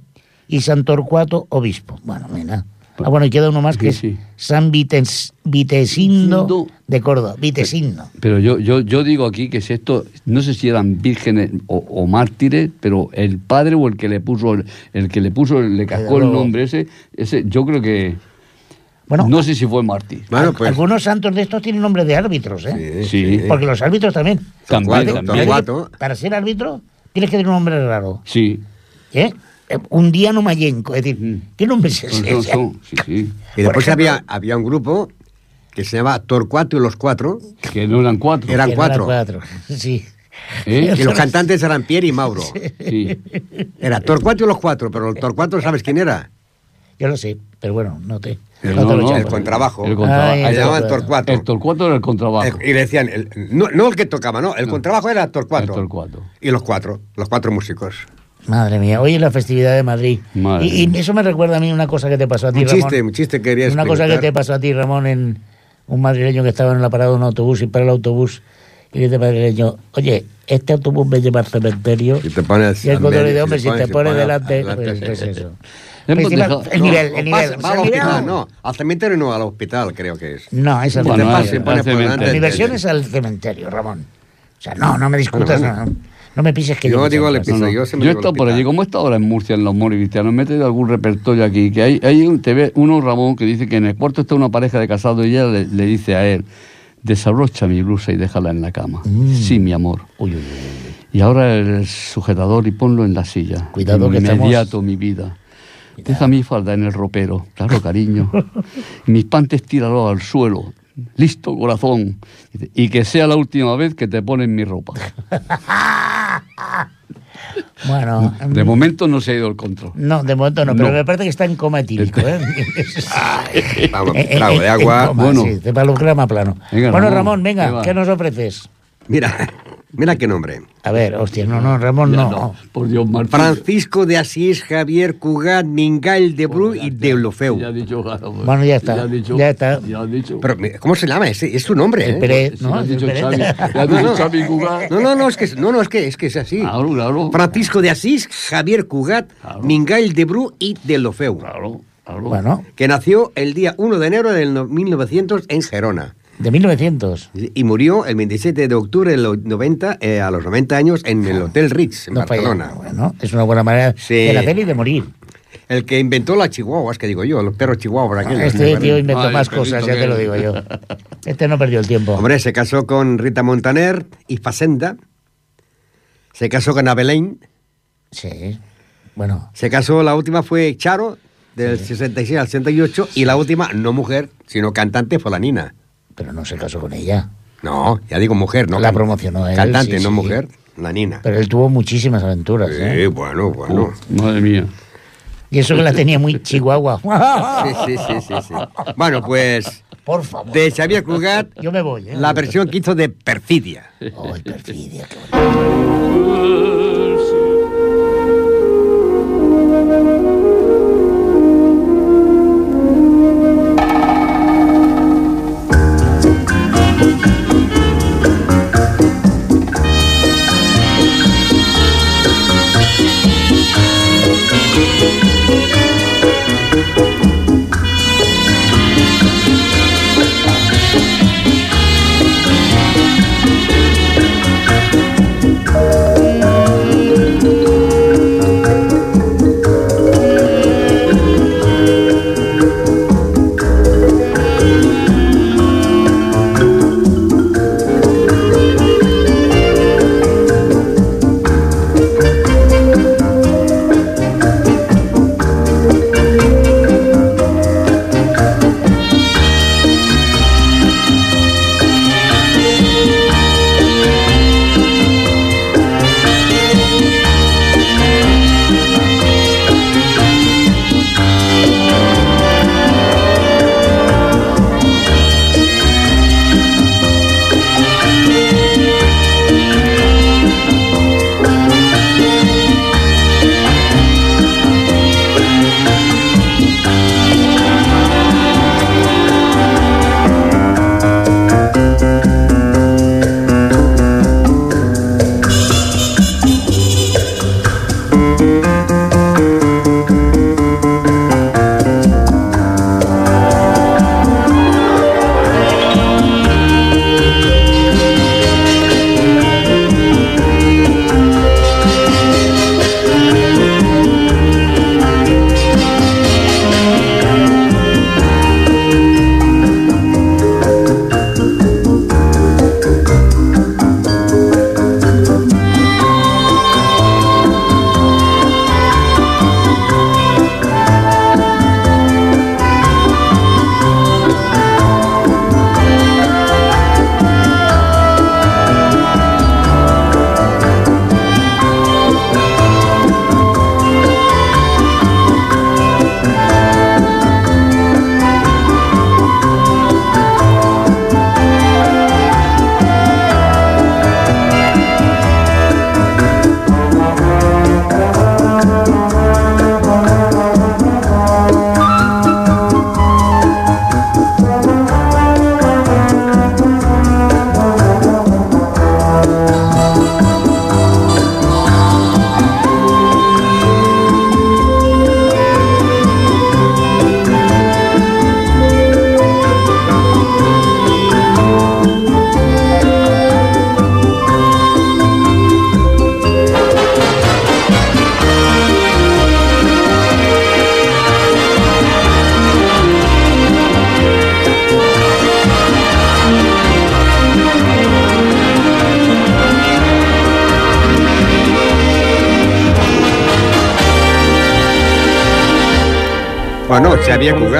A: y San Torcuato, obispo. Bueno, mira. Ah, bueno, y queda uno más que
C: Sí, sí.
A: es San Vites, Vitesindo de Córdoba, Vitesindo.
C: Pero yo, yo, yo digo aquí que si esto, no sé si eran vírgenes o, o mártires, pero el padre o el que le puso, el, el que le puso, le cascó el nombre ese, ese, yo creo que,
A: Bueno,
C: no sé si fue mártir.
B: Bueno, pues.
A: algunos santos de estos tienen nombre de árbitros, ¿eh?
C: Sí.
A: Porque los árbitros también.
C: También, también.
A: Para ser árbitro tienes que tener un nombre raro.
C: Sí.
A: ¿eh? Un día no mayenco. Es decir,
C: Mm.
A: ¿qué nombre es ese?
C: son- son- sí, sí. *laughs*
B: Y después
A: ejemplo-
B: había, había un grupo que se llamaba Torcuato y los Cuatro,
C: Que no eran cuatro.
B: Eran
A: no
B: cuatro.
A: cuatro. *laughs* Sí.
C: ¿Eh?
B: y los *laughs* cantantes eran Pierre y Mauro.
C: Sí.
B: Era Torcuato y los Cuatro, pero el Torcuato, ¿sabes quién era?
A: Yo lo sé, pero bueno, no te.
B: El-
A: no te lo
C: no,
A: echas.
B: el contrabajo.
C: El contrabajo.
A: Ay,
C: El-
B: Le llamaban
A: el-
B: Torcuato.
C: El Torcuato era el contrabajo.
B: Eh, Y le decían, el- no, no el que tocaba, no, el
C: No.
B: contrabajo era Torcuato.
C: El Torcuato.
B: Y los cuatro, los cuatro músicos.
A: Madre mía, hoy es la festividad de Madrid. Y, eso me recuerda a mí una cosa que te pasó a ti,
B: Un
A: Ramón.
B: chiste, un chiste que querías
A: Una cosa que te pasó a ti, Ramón, en un madrileño que estaba en la parada de un autobús y para el autobús y dice el madrileño, oye, este autobús me lleva al cementerio.
B: Y te pones
A: Y el control dice, hombre, si te pones
B: pone
A: delante,
B: adelante,
A: pues, pues eso.
C: Hemos
A: Encima,
C: dejado-
A: el
C: no,
A: nivel,
B: O
A: el nivel.
B: pasa-
A: o sea,
B: va al hospital, no, al cementerio no, al hospital creo que es.
A: No, es al
C: Bueno,
A: cementerio. Mi versión es al cementerio, Ramón. O sea, no, no me discutas,
B: Bueno, bueno.
A: no, no me pises que
B: Yo
A: yo...
B: digo le piso,
C: No, no.
B: yo siempre
C: Yo he estado por allí, como he estado ahora en Murcia, en los moros cristianos, me he traído algún repertorio aquí, que hay, hay un, te ve uno, Ramón, que dice que en el cuarto está una pareja de casados y ella le, le dice a él, desabrocha mi blusa y déjala en la cama. Sí, mi amor.
A: Uy, uy, uy.
C: Y ahora el sujetador y ponlo en la silla.
A: Cuidado que estamos-
C: Inmediato, mi vida. Deja mi falda en el ropero. Claro, cariño. *laughs* Mis pantes tíralo al suelo. Listo, corazón. Y que sea la última vez que te ponen mi ropa. *laughs*
A: Bueno,
C: De momento no se ha ido el control.
A: no, de momento no, pero
C: No.
A: me parece que está en coma etílico, ¿eh? *laughs*
B: Vamos, trago de agua.
A: coma,
C: Bueno.
A: sí, de plano.
C: Venga,
A: bueno,
C: Ramón,
A: Ramón, venga.
C: ¿qué
A: nos ofreces?
B: Mira, mira qué nombre.
A: A ver, hostia, no, no, Ramón, no.
C: no, por Dios, Martín.
B: Francisco de Asís, Javier Cugat, Mingal de Bru y de Lofeu.
C: Ya ha dicho, claro, pues.
A: Bueno, ya está,
C: Ya ha dicho.
A: ya está.
C: Ya ha dicho.
B: Pero, ¿cómo se llama? Es, es su nombre,
A: El
B: ¿eh?
A: Pérez,
C: Si
A: ¿no? El Pérez.
B: No.
C: Xavi Cugat.
B: No, no, no, es que, no, no, es que, es que es así.
C: Claro, claro.
B: Francisco de Asís, Javier Cugat,
C: Claro.
B: Mingal de Bru y de Lofeu.
C: Claro, claro.
A: Bueno,
B: Que nació el día 1 de enero del no- 1900 en Gerona.
A: De 1900.
B: Y murió el 27 de octubre de los 90, eh, a los 90 años en el Hotel Ritz, en
A: No falla.
B: Barcelona.
A: Bueno, es una buena manera
B: Sí.
A: de la peli de morir.
B: El que inventó las chihuahuas, que digo yo, los perros chihuahuas. aquellos,
A: Este tío inventó
C: Ay,
A: más cosas, ya
C: que-
A: te lo digo yo. *laughs* Este no perdió el tiempo.
B: Hombre, se casó con Rita Montaner y Facenda. Se casó con Abelain.
A: Sí. Bueno,
B: Se casó, la última fue Charo, del 66 al 68. Y la última, no mujer, sino cantante, fue la Nina.
A: Pero no se casó con ella.
B: No, ya digo mujer, no.
A: La promocionó él,
B: Cantante,
A: sí,
B: no
A: sí.
B: mujer, la Nina.
A: Pero él tuvo muchísimas aventuras.
B: Sí,
A: ¿eh?
B: bueno, bueno.
C: Madre mía.
A: Y eso que la tenía muy chihuahua. *laughs*
B: Sí, sí, sí, sí, sí. Bueno, pues
A: Por favor.
B: de Xavier Cugat,
A: Yo me voy, ¿eh?
B: la versión que hizo de Perfidia.
A: Ay, perfidia, qué bonito. *laughs*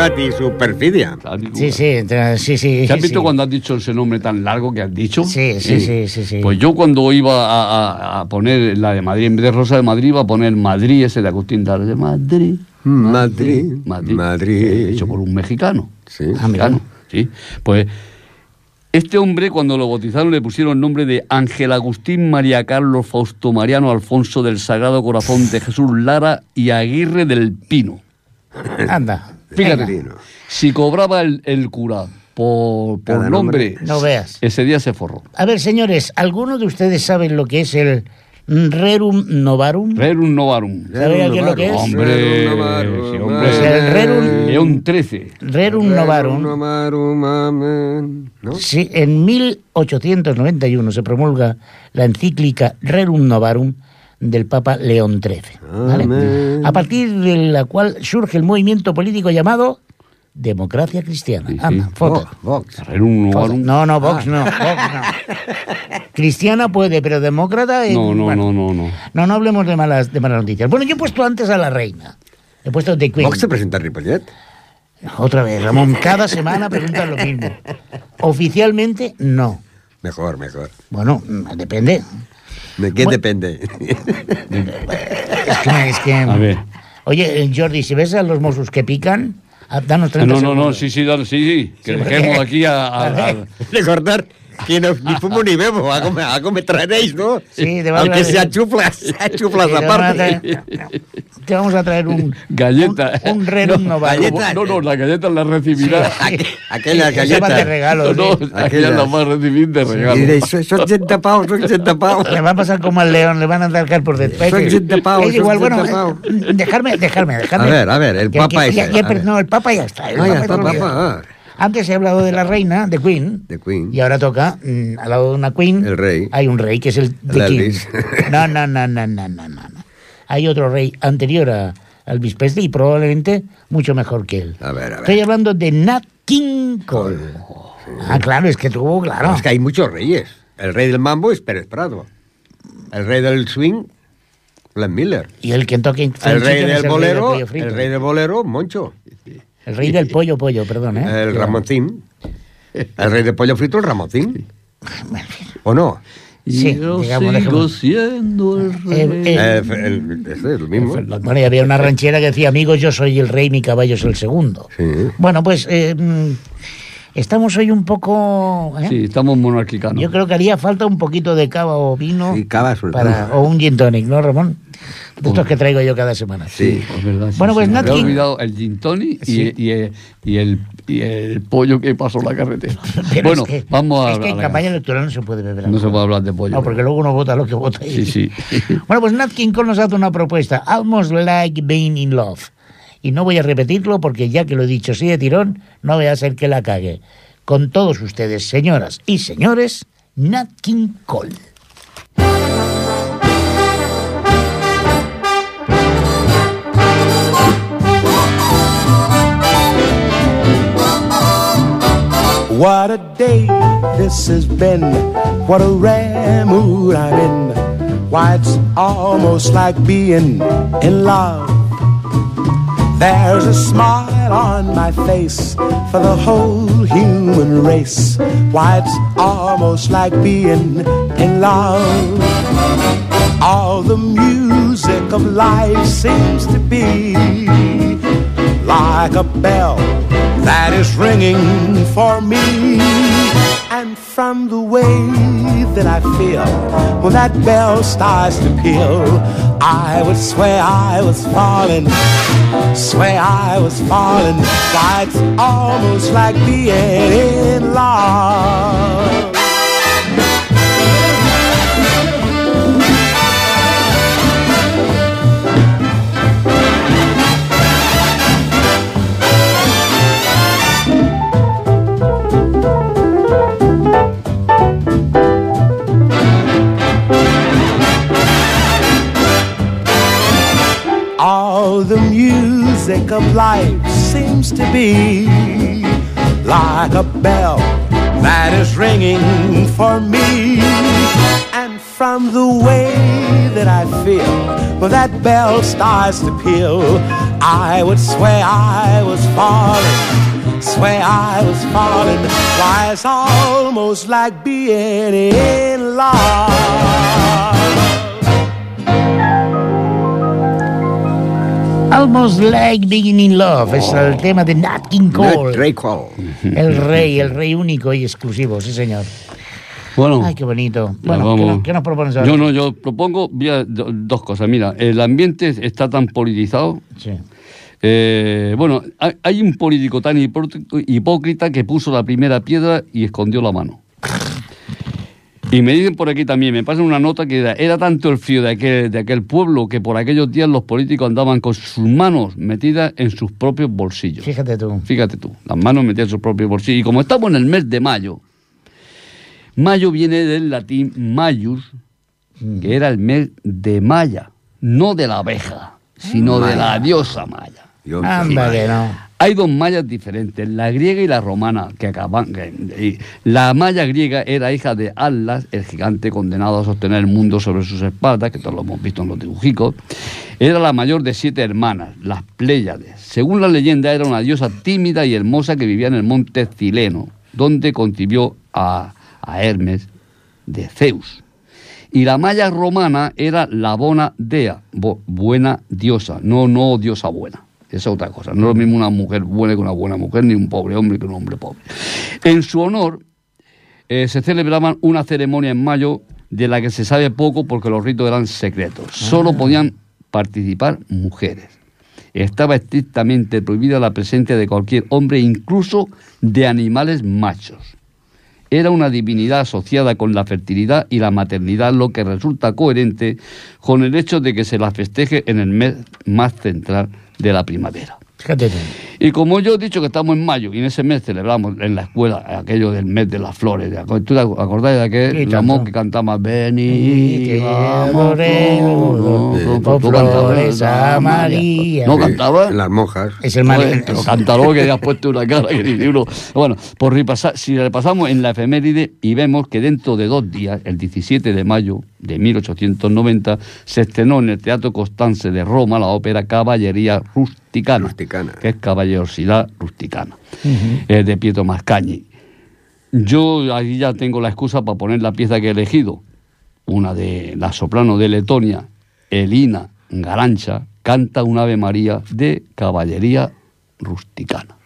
B: Cugat i su perfidia.
A: Sí, sí, entonces, sí, sí.
C: ¿Te has visto
A: sí.
C: cuando has dicho ese nombre tan largo que has dicho?
A: Sí, sí, sí, sí, sí.
C: Pues yo cuando iba a, a- a poner la de Madrid, en vez de Rosa de Madrid, iba a poner Madrid, ese de Agustín Dara, de Madrid.
B: Madrid,
C: Madrid.
B: Madrid.
C: Hecho por un mexicano.
B: Sí.
A: Ah.
C: Mexicano, sí. Pues este hombre, cuando lo bautizaron, le pusieron el nombre de Ángel Agustín María Carlos Fausto Mariano Alfonso del Sagrado Corazón de Jesús Lara y Aguirre del Pino.
A: Anda.
C: Fíjate,
A: venga.
C: si cobraba el, el cura por, por nombre,
B: nombre.
A: No veas.
C: ese día se forró.
A: A ver, señores, ¿alguno de ustedes saben lo que es el Rerum Novarum?
C: Rerum Novarum.
A: ¿Sabe qué es lo que es?
C: Hombre,
B: Rerum Novarum,
C: sí, hombre.
A: Pues el Rerum-
C: León 13.
A: Rerum Novarum.
B: Novarum, amén. ¿No?
A: Sí, en 1891 se promulga la encíclica Rerum Novarum del Papa León XIII. A partir de la cual surge el movimiento político llamado Democracia Cristiana.
C: Sí, sí.
A: Anda, foto.
B: Vox.
A: No, no, Vox no, Vox no. *laughs* Cristiana puede, pero demócrata... eh,
C: No, no,
A: bueno.
C: no, no, no.
A: No, no hablemos de malas, de malas noticias. Bueno, yo he puesto antes a la reina. He puesto The Queen.
B: Vox se presenta a Ripollet.
A: Otra vez, Ramón. Cada semana preguntan lo mismo. *laughs* Oficialmente, no.
B: Mejor, mejor.
A: Bueno, depende.
B: ¿De qué
A: Bueno.
B: depende?
A: Es que... Es que
C: A ver.
A: Oye, eh, Jordi, si ves a los Mossos que pican, ah, danos 30
C: No, no, no,
A: segundos.
C: sí, sí, dale, sí, sí. Que
A: Sí,
C: dejemos
A: porque-
C: aquí a, a- *laughs* a-
B: Recordar que no, ni fumo ni bebo, algo me, algo me traeréis, ¿no?
A: Sí, te va a
B: Aunque
A: traer-
B: sea chuflas, sea chuflas
A: Sí, *laughs* te
B: aparte.
A: traer- Te vamos a traer un...
C: Galleta.
A: Un, un rerum
C: no,
B: galleta.
C: No, no, las galletas las recibirás.
A: Sí.
B: Aquellas
A: Ese va de regalo,
C: No,
A: sí.
C: no, aquellas
B: Aquellas.
C: las vas a recibir de regalo.
B: diréis, son, son 80 pavos, son 80 pavos.
A: Le va a pasar como al león, le van a atacar por detrás.
B: Son gente pavo,
A: Es
B: son
A: igual, bueno, eh, dejarme, dejarme, dejarme.
B: A ver, a ver, el papa
A: que-
B: ese,
A: ya- ya-
B: a ver.
A: No, el papa ya está. el
B: Ah, ya
A: papa Antes he hablado de la reina, de Queen.
B: De Queen.
A: Y ahora toca, mm, al lado de una Queen.
B: El rey.
A: Hay un rey que es el de King. *laughs* No, no, no, no, no, no, no. Hay otro rey anterior a Elvis Presley y probablemente mucho mejor que él.
B: A ver, a ver.
A: Estoy hablando de Nat King Cole. Ah, claro, es que tuvo, claro.
B: No, es que hay muchos reyes. El rey del mambo es Pérez Prado. El rey del swing, Glenn Miller.
A: Y el Kentucky
B: El rey del bolero, el rey del bolero, Moncho.
A: El rey del pollo, pollo, perdón, ¿eh?
B: El. Ramoncín. El rey del pollo frito, el Ramoncín. ¿O no?
A: Sí,
C: yo
A: digamos,
C: sigo siendo el rey.
A: Eh, eh,
B: Eh, el, ese es el mismo.
A: Bueno, y había una ranchera que decía, amigos, yo soy el rey, mi caballo es el segundo.
B: Sí.
A: Bueno, pues eh, estamos hoy un poco... ¿eh?
C: Sí, estamos monarquicanos.
A: Yo creo que haría falta un poquito de cava o vino
B: Sí, cava sobre
A: para,
B: todo.
A: o un gin tonic, ¿no, Ramón? De estos que traigo yo cada semana.
B: Sí.
C: Es verdad, sí,
A: Bueno, pues Nat King-
C: olvidado el gin tonic y,
A: Sí.
C: y, el- y el, y el pollo que pasó la carretera. *laughs*
A: Pero
C: bueno,
A: es que,
C: vamos a
A: Es que en campaña electoral no se puede beber
C: No se puede hablar de pollo.
A: No, porque luego uno vota lo que vota.
C: Sí, sí. *laughs*
A: Bueno, pues Nat King Cole nos hace una propuesta, almost like being in love. Y no voy a repetirlo porque ya que lo he dicho así de tirón, no voy a ser que la cague. Con todos ustedes, señoras y señores, Nat King Cole.
H: What a day this has been. What a rare mood I'm in. Why, it's almost like being in love. There's a smile on my face for the whole human race. Why, it's almost like being in love. All the music of life seems to be like a bell that is ringing for me. And from the way that I feel when that bell starts to peal, I would swear I was falling, swear I was falling. Why, it's almost like being in love. The music of life seems to be like a bell that is ringing for me. And from the way that I feel when that bell starts to peal, I would swear I was falling, swear I was falling. Why, it's almost like being in love.
A: Almost like being in love. Es el tema de Nat King Cole. El rey, el rey único y exclusivo, sí señor.
C: Bueno,
A: Ay, qué bonito. Bueno, ¿qué,
C: vamos.
A: no- qué nos propones ahora?
C: Yo no, yo propongo mira, dos cosas. Mira, el ambiente está tan politizado.
A: Sí.
C: eh, bueno, hay, hay un político tan hipó- hipócrita que puso la primera piedra y escondió la mano. Y me dicen por aquí también, me pasan una nota que era, era tanto el frío de aquel, de aquel pueblo que por aquellos días los políticos andaban con sus manos metidas en sus propios bolsillos.
A: Fíjate tú.
C: Fíjate tú, las manos metidas en sus propios bolsillos. Y como estamos en el mes de mayo, mayo viene del latín maius, que era el mes de Maya, no de la abeja, sino de la diosa Maya.
A: No.
C: Hay dos mayas diferentes, la griega y la romana, que acaban. que- la maya griega era hija de Atlas, el gigante condenado a sostener el mundo sobre sus espaldas, que todos lo hemos visto en los dibujicos. Era la mayor de siete hermanas, las Pléyades. Según la leyenda, era una diosa tímida y hermosa que vivía en el monte Cileno, donde concibió a, a Hermes de Zeus. Y la maya romana era la bona dea, bo- buena diosa, no, no diosa buena. Esa es otra cosa. No es lo mismo una mujer buena que una buena mujer, ni un pobre hombre que un hombre pobre. En su honor eh, se celebraban una ceremonia en mayo de la que se sabe poco porque los ritos eran secretos. Solo podían participar mujeres. Estaba estrictamente prohibida la presencia de cualquier hombre, incluso de animales machos. Era una divinidad asociada con la fertilidad y la maternidad, lo que resulta coherente con el hecho de que se la festeje en el mes más central de la primavera.
A: Fíjate.
C: Y como yo he dicho que estamos en mayo y en ese mes celebramos en la escuela aquello del mes de las flores. ¿tú te acordáis de aquel. Ramón que cantaba Vení,
A: que
C: vamos
A: moreno,
C: todos"?
A: por
C: Tú cantabas,
A: flores a María.
C: ¿No cantaba?
B: Las monjas.
A: Es el
C: pero cántalo que has puesto una cara que ni uno. Bueno, por repasar, si repasamos en la efeméride y vemos que dentro de dos días, el 17 de mayo de 1890, se estrenó en el Teatro Constance de Roma la ópera Caballería Rusticana,
B: Rusticana.
C: que es Caballerosidad Rusticana, eh, de Pietro Mascagni. Yo ahí ya tengo la excusa para poner la pieza que he elegido, una de la soprano de Letonia, Elina Garancha, canta un Ave María de Caballería Rusticana.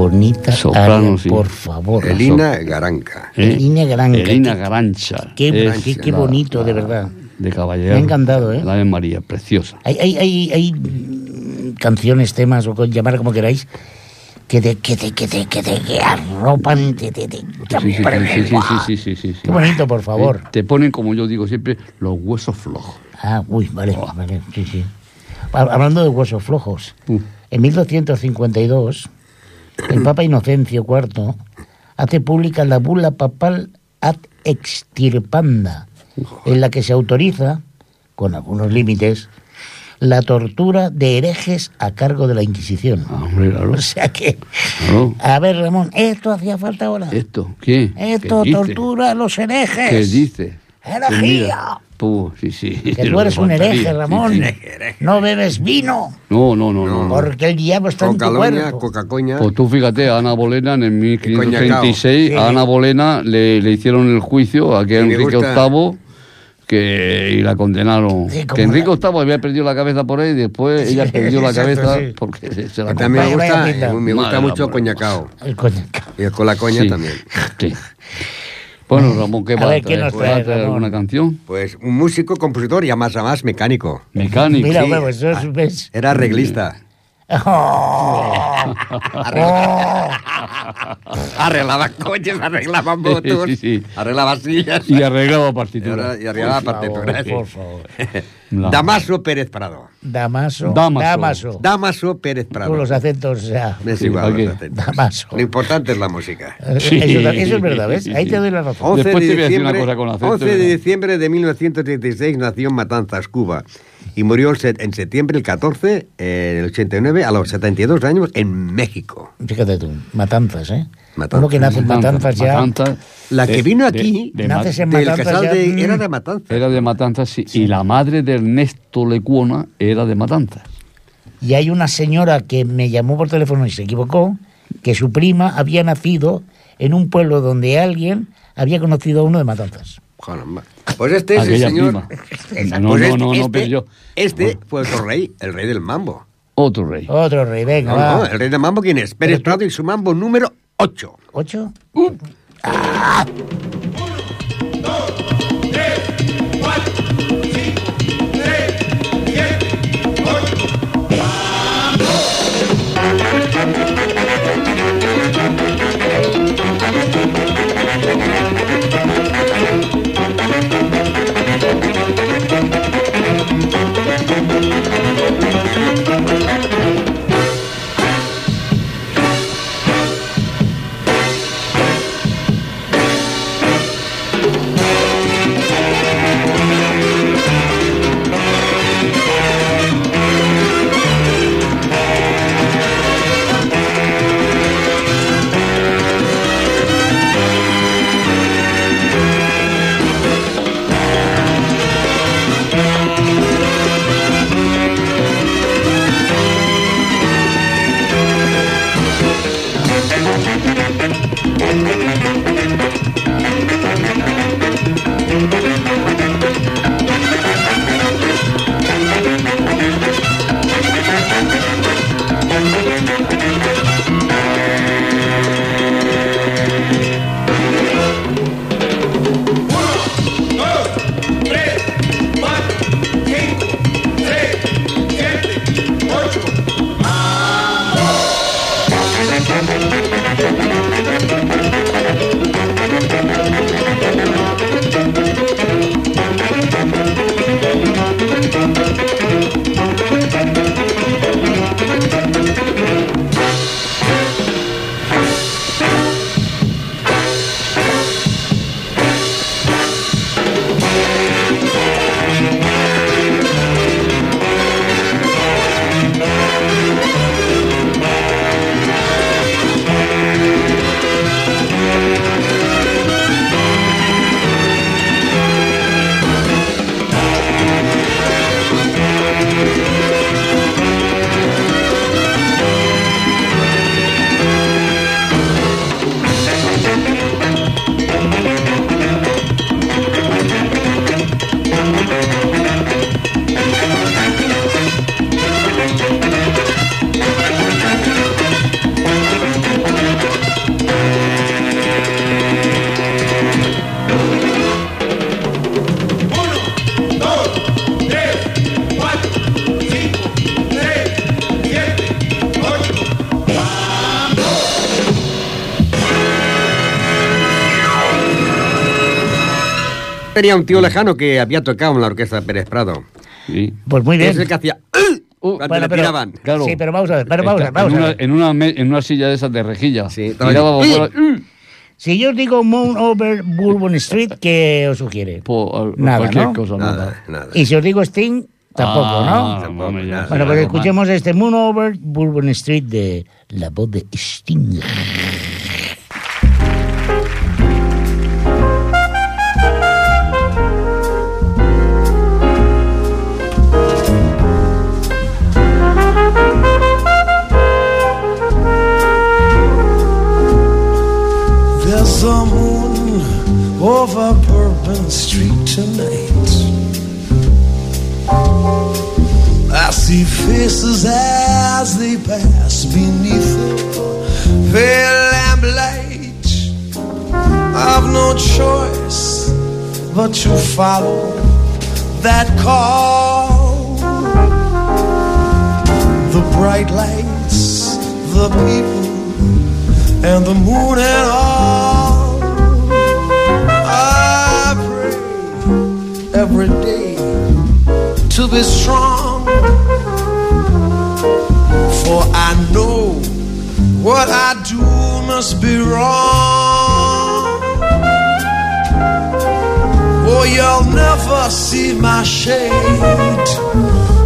A: bonita
C: soprano,
A: área,
C: sí.
A: por favor.
B: Elina Garanca.
C: ¿Eh?
A: Elina Garanca.
C: Elina Garancha.
A: Qué, qué, qué bonito,
C: la, de
A: verdad.
C: De caballero.
A: Me ha encantado, ¿eh?
C: La de María, preciosa.
A: Hay, hay, hay, hay canciones, temas, o llamar como queráis, que te, que te, que te, que te, arropan, te, te, te,
C: sí, sí, sí, sí, sí,
A: Qué bonito, por favor.
C: Eh, te ponen, como yo digo siempre, los huesos flojos.
A: Ah, uy, vale, oh. vale, sí, sí. Hablando de huesos flojos,
C: uh.
A: en 1252 el Papa Inocencio IV hace pública la bula papal ad extirpanda, en la que se autoriza, con algunos límites, la tortura de herejes a cargo de la Inquisición.
C: Ah, hombre, claro. *laughs*
A: O sea que,
C: claro.
A: a ver, Ramón, esto hacía falta ahora.
C: ¿Esto? ¿Qué?
A: Esto
C: ¿Qué dice?
A: tortura a los herejes.
C: ¿Qué dice?
A: Herejía.
C: Pues pu, sí, sí.
A: Que *laughs* tú eres un hereje,
C: sí,
A: Ramón.
C: sí.
A: No bebes vino,
C: No, no, no, no.
A: porque el diablo está en tu cuerpo.
B: Coca-Coña.
C: Pues tú fíjate, a Ana Bolena en el 1536,
A: Sí.
C: a Ana Bolena le, le hicieron el juicio a que Enrique
B: gusta-
C: VIII que, y la condenaron.
A: Sí,
C: que Enrique
A: la-
C: VIII había perdido la cabeza por ahí y después
A: Sí,
C: ella perdió la
A: exacto,
C: cabeza
A: sí.
C: porque se, se la
B: también me gusta, me gusta
C: Madre
B: mucho
C: amor.
B: Coñacao.
A: El coñac.
B: Y con la coña
C: Sí.
B: también. *laughs*
C: Bueno, *laughs* Ramón, ¿qué
A: A
C: va
A: ver,
C: a
A: ¿qué
C: traer?
A: nos
C: ¿Va a
A: trae, Ramón?
C: alguna canción?
B: Pues un músico, compositor y además, además mecánico.
C: Mecánico.
A: Mira,
B: Sí.
A: huevo, eso es... ¿ves?
B: Era arreglista.
A: Oh.
B: Arreglaba coches, arreglaba motos,
C: Sí, sí.
B: arreglaba sillas
C: Y arreglaba partitura.
B: y arreglaba
A: Por favor,
B: partituras.
A: por favor. *laughs*
C: La-
B: Damaso Pérez Prado.
A: Damaso.
C: Damaso.
A: Damaso.
B: Damaso Pérez Prado.
A: los acentos, o sea...
B: Es
C: Sí,
B: igual,
C: ¿para
B: los acentos.
A: Damaso.
B: Lo importante es la música.
C: Sí.
A: Eso, eso es verdad, ¿ves? Ahí te doy la razón.
B: 11
C: Después
B: de, diciembre,
C: cosa con acento,
B: 11 de diciembre de 1936 nació en Matanzas, Cuba. Y murió el set- en septiembre el 14, eh, en el 89, a los 72 años, en México.
A: Fíjate tú, matanzas, ¿eh?
B: Matanzas.
A: Uno que nace en matanzas ya...
C: Matanzas,
B: La que
C: de-
B: vino
C: de-
B: aquí,
C: de
A: naces
C: Ma-
A: en
B: Del
A: Matanzas
B: casal
A: ya,
B: de, era de Matanzas.
C: Era de Matanzas, sí. Y la madre de Ernesto Lecuona era de Matanzas.
A: Y hay una señora que me llamó por teléfono y se equivocó, que su prima había nacido en un pueblo donde alguien había conocido a uno de Matanzas.
B: Caramba. Pues este es el señor.
C: prima. *laughs* No,
B: Pues
C: no,
B: este,
C: no, no,
B: este-
C: pero yo.
B: Este fue otro rey, el rey del mambo.
C: Otro rey.
A: Otro rey, venga,
B: No,
A: va.
B: no, el rey del mambo, ¿quién es? Pérez Prado y su mambo número 8.
A: ¿Ocho?
B: Tenía un tío lejano que había tocado en la orquesta de Pérez Prado.
C: Sí.
A: Pues muy bien.
B: Es el que hacía...
C: Uh,
B: cuando
A: bueno,
B: le
A: pero-
B: tiraban.
C: Claro.
A: Sí, pero vamos a ver, pero vamos a vamos
C: en,
A: a
C: una,
A: ver.
C: en, una, me- en una silla de esas de rejilla.
B: Sí,
C: Tiraba ¡uh!
A: Si yo os digo Moon over Bourbon Street, ¿qué os sugiere?
C: Por,
A: Nada,
C: cualquier
A: ¿no?
C: cosa.
B: Nada, nada.
A: Y si os digo Sting, tampoco,
C: Ah,
A: ¿no?
C: ya
B: Bueno,
A: Bueno, pues
C: algo
A: escuchemos este Moon over Bourbon Street de la voz de Sting.
I: A moon over Bourbon Street tonight. I see faces as they pass beneath the pale lamplight. I've no choice but to follow that call. The bright lights, the people and the moon and all. Every day to be strong, for I know what I do must be wrong. Oh, you'll never see my shade.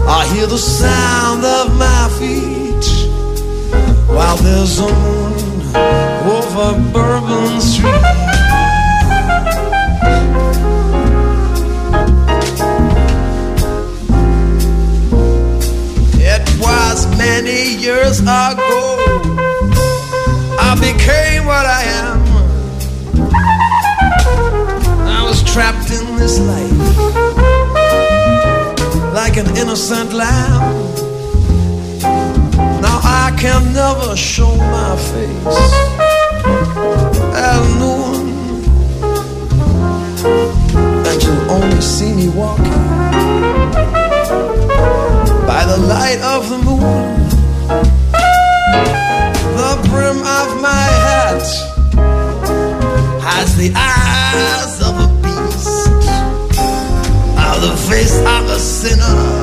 I: I hear the sound of my feet while there's a moon over Bourbon Street. Many years ago I became what I am. I was trapped in this life like an innocent lamb. Now I can never show my face at noon, and you'll only see me walking by the light of the moon. The brim of my hat has the eyes of a beast, of the face of a sinner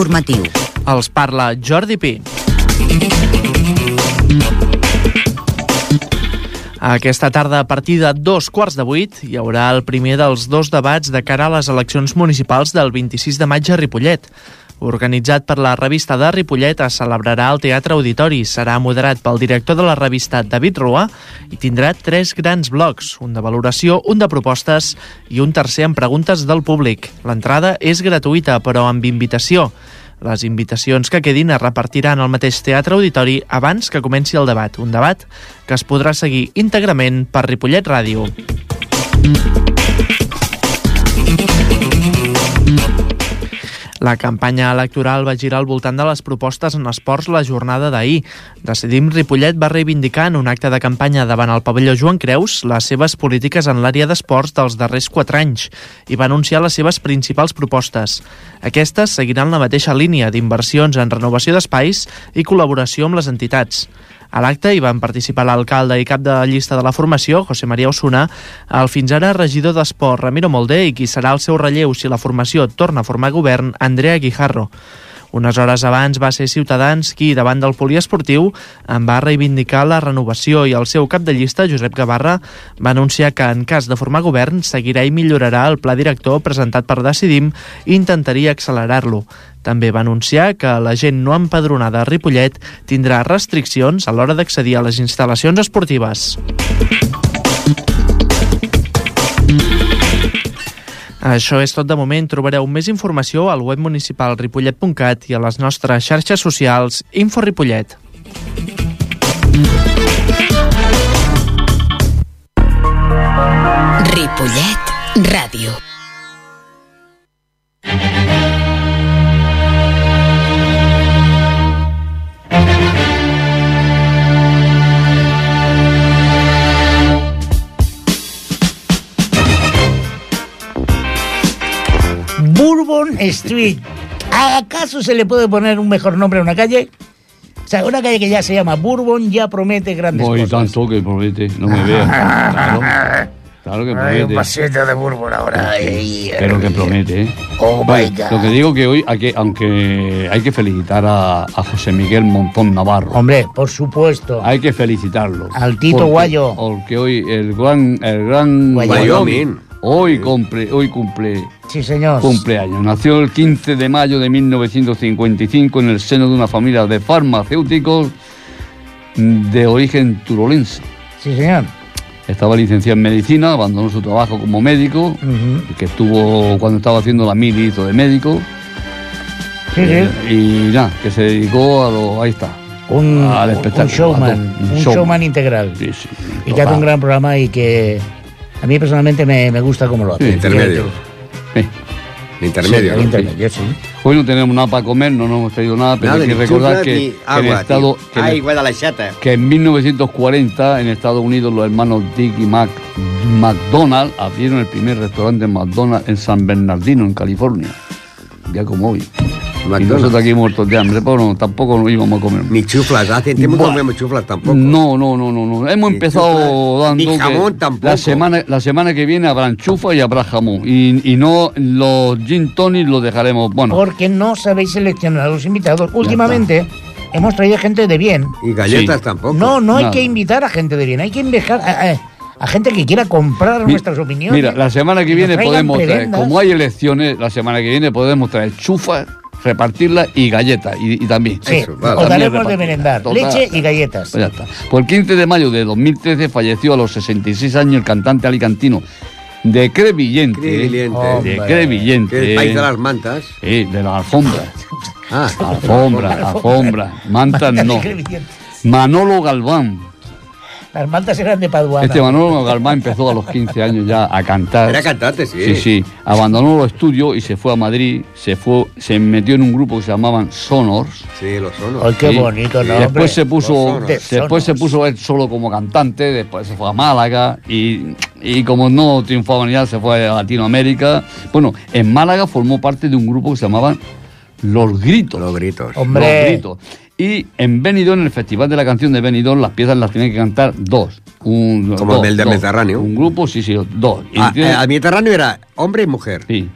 J: informatiu.
K: Els parla Jordi Pi. Aquesta tarda, a partir de dos quarts de vuit, hi haurà el primer dels dos debats de cara a les eleccions municipals del 26 de maig a Ripollet. Organitzat per la revista de Ripollet, es celebrarà al Teatre Auditori. Serà moderat pel director de la revista, David Rua, i tindrà tres grans blocs, un de valoració, un de propostes i un tercer amb preguntes del públic. L'entrada és gratuïta, però amb invitació. Les invitacions que quedin es repartiran al mateix Teatre Auditori abans que comenci el debat. Un debat que es podrà seguir íntegrament per Ripollet Ràdio. La campanya electoral va girar al voltant de les propostes en esports la jornada d'ahir. Decidim Ripollet va reivindicar en un acte de campanya davant el pavelló Joan Creus les seves polítiques en l'àrea d'esports dels darrers quatre anys i va anunciar les seves principals propostes. Aquestes seguiran la mateixa línia d'inversions en renovació d'espais i col·laboració amb les entitats. A l'acte hi van participar l'alcalde i cap de llista de la formació, José María Osuna, el fins ara regidor d'Esport, Ramiro Molder, i qui serà el seu relleu si la formació torna a formar govern, Andrea Guijarro. Unes hores abans va ser Ciutadans qui, davant del poliesportiu, en va reivindicar la renovació i el seu cap de llista, Josep Gavarra, va anunciar que, en cas de formar govern, seguirà i millorarà el pla director presentat per Decidim i intentaria accelerar-lo. També va anunciar que la gent no empadronada a Ripollet tindrà restriccions a l'hora d'accedir a les instal·lacions esportives. Això és tot de moment. Trobareu més informació al web municipal ripollet.cat i a les nostres xarxes socials Info Ripollet.
L: Ripollet Ràdio.
A: Street. ¿Acaso se le puede poner un mejor nombre a una calle? O sea, una calle que ya se llama Bourbon ya promete grandes
C: Voy
A: cosas.
C: tanto que promete, no me veas. Claro, claro que
A: Ay, un
C: promete.
A: pasito de Bourbon ahora. ay,
C: Pero que promete, ¿eh?
A: Oh,
C: Bueno,
A: my God.
C: lo que digo que hoy, hay que, aunque hay que felicitar a, a José Miguel Montón Navarro.
A: Hombre, por supuesto.
C: Hay que felicitarlo.
A: Al Tito
C: Porque-
A: Guayo.
C: Porque hoy el gran, el gran
A: Wyoming.
C: hoy cumple, hoy cumple
A: Sí, señor.
C: cumpleaños. Nació el 15 de mayo de 1955 en el seno de una familia de farmacéuticos de origen turolense.
A: Sí, señor.
C: Estaba licenciado en medicina, abandonó su trabajo como médico, que estuvo cuando estaba haciendo la mili hizo de médico.
A: Sí,
C: Eh,
A: sí.
C: y nada, que se dedicó a lo. Ahí está.
A: Un,
C: al
A: un
C: espectáculo.
A: showman,
C: a todo,
A: un showman, integral.
C: Sí, sí.
A: Y que hace un gran programa y que a mí personalmente me, me gusta cómo lo hace.
C: Sí,
B: intermedio. Intermedio,
A: Sí,
B: ¿no?
A: intermedio, sí.
C: Hoy no tenemos nada para comer, no nos hemos traído nada, pero
B: Nada,
C: hay que recordar que,
B: agua,
C: en estado,
B: tío.
C: que, en-
B: de la
C: que en 1940 en Estados Unidos los hermanos Dick y Mac McDonald abrieron el primer restaurante McDonald's en San Bernardino, en California. Ya como hoy. Y nosotros aquí muertos de hambre, pero no, tampoco nos íbamos a comer.
B: Ni chuflas, hace tiempo que no comemos chuflas tampoco.
C: No, no, no, no, no. Hemos
B: Ni
C: empezado
B: chuflas,
C: dando
B: ni jamón tampoco.
C: La semana, la semana que viene habrán chufa y habrá jamón. Y, y no los gin tonic los dejaremos. Bueno,
A: Porque no sabéis seleccionar a los invitados. Últimamente hemos traído gente de bien.
B: Y galletas
C: Sí.
B: tampoco.
A: No, no hay
C: Nada.
A: que invitar a gente de bien. Hay que invitar a, a- a gente que quiera comprar
C: Mi-
A: nuestras opiniones.
C: Mira, la semana que viene podemos traer, como hay elecciones, la semana que viene podemos traer chufas, repartirlas y galletas. Y, y también.
A: Sí,
B: Eso, vale.
A: os daremos de merendar.
C: Total.
A: Leche y galletas.
C: Pues ya está. Por el 15 de mayo de 2013 falleció a los 66 años el cantante alicantino de Crevillente.
B: Crevillente.
C: De
A: Hombre.
C: Crevillente.
B: Que el país de las mantas.
C: Sí, de la alfombra.
B: Ah,
C: Alfombra, *laughs* alfombra. Mantas no. Manolo Galván.
A: Las mantas eran de Paduana.
C: Este Manolo Galván empezó a los 15 años ya a cantar.
B: Era cantante, sí.
C: Sí, sí. Abandonó los estudios y se fue a Madrid. Se fue, se metió en un grupo que se llamaban Sonors.
B: Sí, los sonos.
A: Ay, qué
C: Sí.
A: bonito, ¿no?
C: Después se puso,
B: Sonors.
C: después se puso él solo como cantante, después se fue a Málaga y, y como no triunfaba ni nada, se fue a Latinoamérica. Bueno, en Málaga formó parte de un grupo que se llamaban Los Gritos.
B: Los gritos.
A: Hombre.
C: Los Gritos. Y en Benidorm, en el Festival de la Canción de Benidorm, las piezas las tienen que cantar dos. Un,
B: Como
C: dos,
B: el del. Mediterráneo.
C: Un grupo, sí, sí, dos. Y
B: Ah,
C: tiene-
B: eh, Mediterráneo era hombre y mujer.
C: Sí.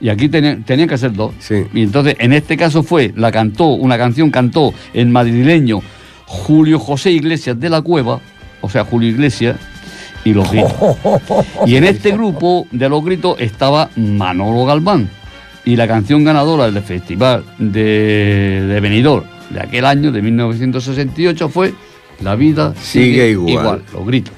C: Y aquí tenían, tenían que ser dos.
B: Sí.
C: Y entonces, en este caso fue, la cantó, una canción cantó el madrileño Julio José Iglesias de la Cueva, o sea, Julio Iglesias, y los gritos. *laughs* Y en este grupo de los gritos estaba Manolo Galván. Y la canción ganadora del Festival de, de Benidorm de aquel año, de 1968, fue La vida sigue,
B: Sigue igual.
C: los gritos.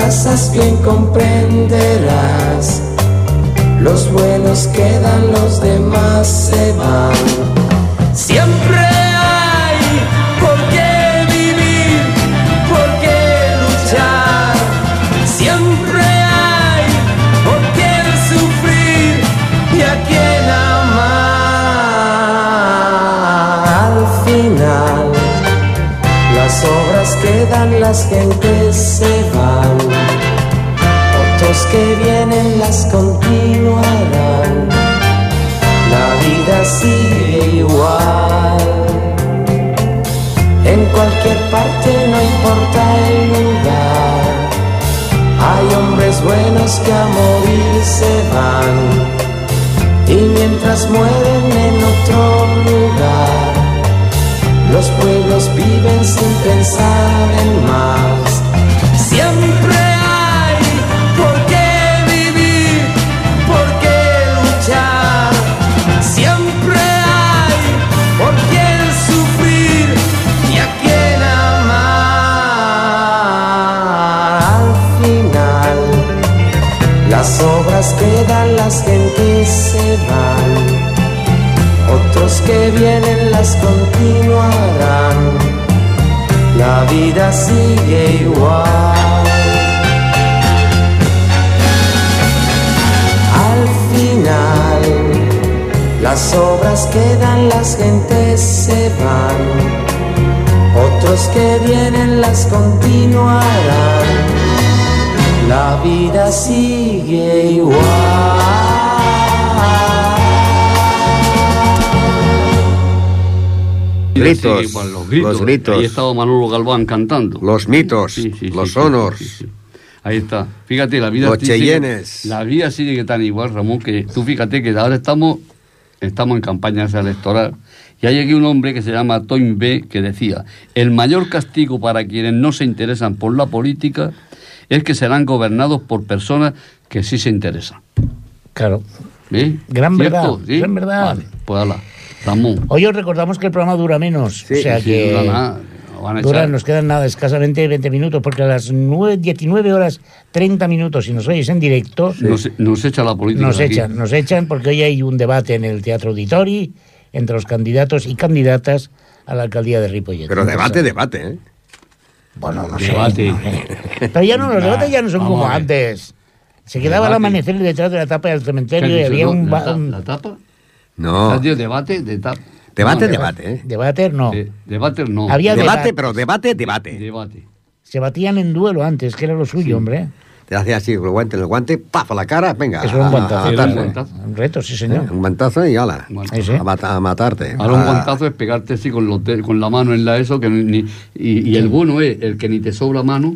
M: Si fracasas bien comprenderás. Los buenos quedan, los demás se van. Siempre hay por qué vivir, por qué luchar. Siempre hay por qué sufrir y a quien amar. Al final, las obras quedan, las gentes se van. Otros que vienen las continuarán. La vida sigue igual. En cualquier parte no importa el lugar. Hay hombres buenos que a morir se van. Y mientras mueren en otro lugar, los pueblos viven sin pensar en más. Siempre hay por qué vivir, por qué luchar. Siempre hay por quién sufrir y a quién amar. Al final, las obras quedan, las gentes se van. Otros que vienen las continuarán. La vida sigue igual. Al final, las obras quedan, las gentes se van. Otros que vienen las continuarán. La vida sigue igual.
B: Gritos,
C: Sí, los gritos.
B: los gritos.
C: Ahí estaba Manolo Galván cantando.
B: Los mitos,
C: Sí, sí, sí,
B: los
C: sí,
B: honors.
C: sí, sí. Ahí está. Fíjate, la vida
B: Los
C: sigue-
B: Cheyennes.
C: La vida sigue tan igual, Ramón, que tú fíjate que ahora estamos, estamos en campaña electoral. Y hay aquí un hombre que se llama Toyn B que decía, el mayor castigo para quienes no se interesan por la política es que serán gobernados por personas que sí se interesan.
A: Claro.
C: ¿Eh?
A: Gran verdad,
C: ¿Sí?
A: gran verdad.
C: Vale, pues ala,
A: Hoy os recordamos que el programa dura menos. o sea
C: sí,
A: que.
C: dura nada, lo van a
A: dura-
C: echar.
A: nos quedan nada, escasamente 20 minutos, porque a las 9, 19 horas 30 minutos, si nos oís en directo,
C: Nos, nos echa la política.
A: nos
C: aquí.
A: echan, nos echan, porque hoy hay un debate en el Teatro Auditori entre los candidatos y candidatas a la alcaldía de Ripollet.
B: Pero debate, debate, ¿eh?
A: Bueno, no sé.
C: Debate.
A: Pero ya no, los debates ya no son
C: Vamos
A: como antes. Se quedaba al amanecer detrás de la tapa del
C: ¿Qué
A: cementerio y había un...
C: ¿La, la tapa?
B: No.
C: ¿Has dicho debate? De.
B: Debate,
C: No,
B: debate, ¿eh?
A: Debate no.
C: De- debate no.
A: Había
B: Debate,
A: debate.
B: pero debate, debate.
C: Debate.
A: Se batían en duelo antes, que era lo suyo, hombre.
B: Te hacía así, con el guante, el guante, paf, a la cara, venga.
A: Eso era un
B: a-
A: guantazo.
B: a
C: Era un
B: matarse.
C: guantazo.
A: Un reto, sí, señor.
B: Un guantazo y ala.
C: Guantazo.
B: A, mata- a matarte.
C: Ahora un guantazo es pegarte así con, los de- con la mano en la eso, que ni, y, y el bueno es el que ni te sobra mano,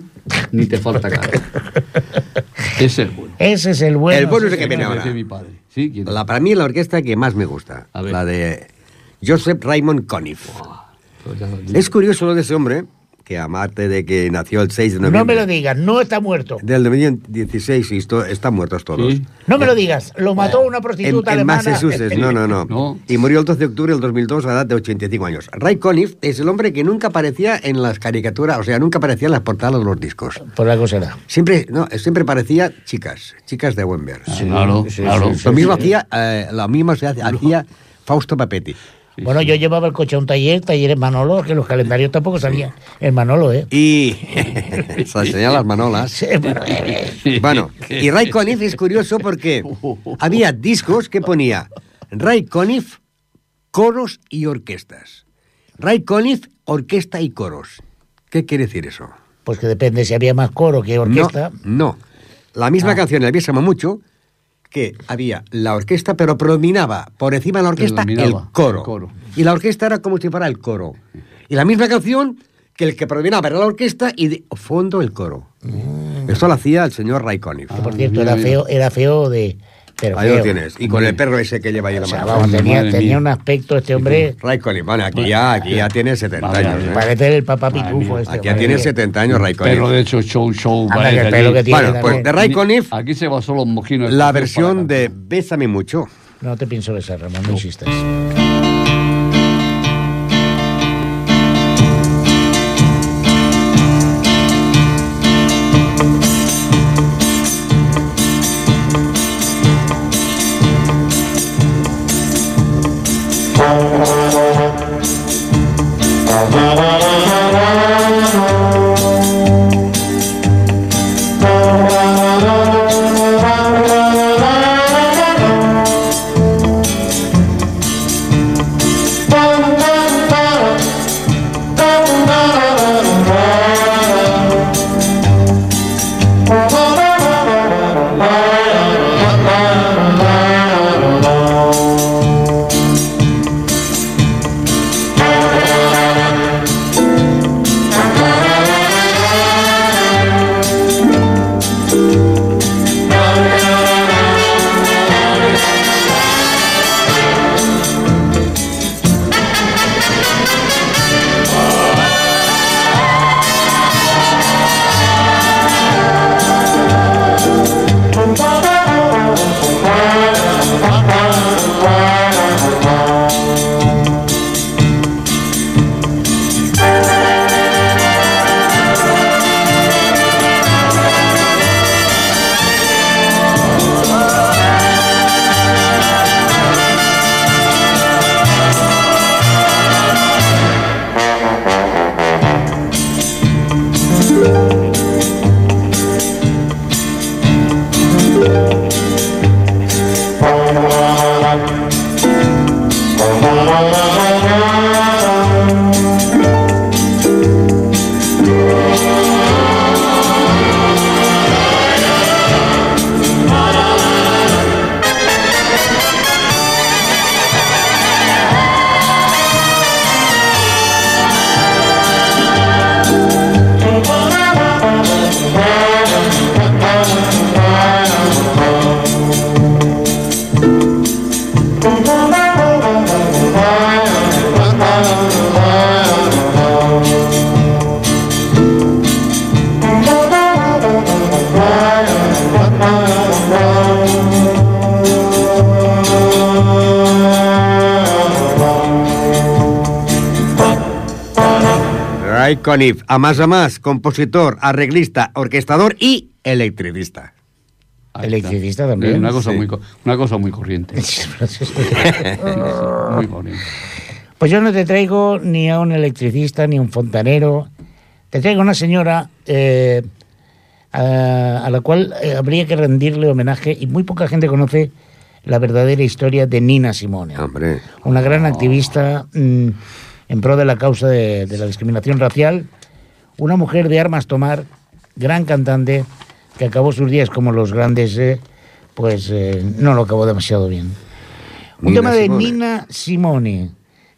C: ni te falta cara. *laughs* Ese es el bueno.
A: Ese es el bueno.
B: El bueno es el que viene ahora.
C: Mi padre. ¿Sí? ¿Quién?
B: La, para mí la orquesta que más me gusta, la de Joseph Raymond Conniff.
C: Pues.
B: Es curioso lo de ese hombre, que aparte de que nació el 6 de noviembre
A: No me lo digas, no está muerto.
B: del 2016 y esto- están muertos todos.
C: Sí.
A: No me lo digas, lo mató una
B: En,
A: prostituta
B: en
A: alemana.
B: Massachusetts, no, no, no,
C: No.
B: Y murió el 12 de octubre del 2002 a la edad de 85 años. Ray Conniff es el hombre que nunca aparecía en las caricaturas, o sea, nunca aparecía en las portadas de los discos.
A: Por algo será.
B: Siempre, no, siempre parecía chicas, chicas de buen ver.
C: claro,
A: sí,
C: claro.
A: sí,
B: Lo mismo hacía, eh, lo mismo se hacía Fausto Papetti.
A: Bueno, yo llevaba el coche a un taller, talleres Manolo, que los calendarios tampoco salían. El Manolo, ¿eh?
B: Y *laughs* se enseñan las manolas.
A: Sí, pero, eh,
B: Bueno, y Ray Conniff es curioso porque había discos que ponía Ray Conniff, coros y orquestas. Ray Conniff, orquesta y coros. ¿Qué quiere decir eso?
A: pues que depende si había más coro que orquesta.
B: No, no. La misma
A: Ah.
B: canción, el Viésamo Mucho, que había la orquesta, pero predominaba por encima de la orquesta el coro.
C: el coro.
B: Y la orquesta era como si fuera el coro. Y la misma canción que el que predominaba era la orquesta y de fondo el coro. Esto lo hacía el señor Ray Conniff.
A: Que, por cierto,
C: mira,
A: era
C: mira.
A: feo, era feo de Pero
B: Ahí
A: feo.
B: lo tienes. Y con el perro ese que lleva ahí la
A: O sea,
B: mano.
A: vamos, tenía, tenía un aspecto este hombre...
B: Raikkonen, bueno, aquí ya, aquí ya tiene 70
C: Madre
B: años. ¿eh?
A: Parece el papá pitufo este.
B: Aquí ya tiene
A: mía.
B: 70 años Raikkonen.
C: Pero de hecho, show, show.
A: Anda,
C: parece
A: que el pelo
C: allí.
A: que tiene
B: Bueno, pues de Raikkonen,
C: Aquí se basó los mojinos.
B: la versión de Bésame mucho.
A: No te pienso besar, Ramón, no insistas.
B: A más a más, compositor, arreglista, orquestador y electricista.
C: Ahí
A: Electricista
C: está.
A: también.
C: Una cosa,
B: Sí.
C: muy, una cosa muy corriente. *laughs* *laughs* Muy corriente.
A: Pues yo no te traigo ni a un electricista ni a un fontanero. Te traigo a una señora eh, a, a la cual eh, habría que rendirle homenaje y muy poca gente conoce la verdadera historia de Nina Simone.
B: Hombre,
A: Una gran activista mm, en pro de la causa de, de la discriminación racial. Una mujer de armas tomar, gran cantante, que acabó sus días como los grandes, eh, pues eh, no lo acabó demasiado bien. Un
B: Nina
A: tema de
B: Simone.
A: Nina Simone,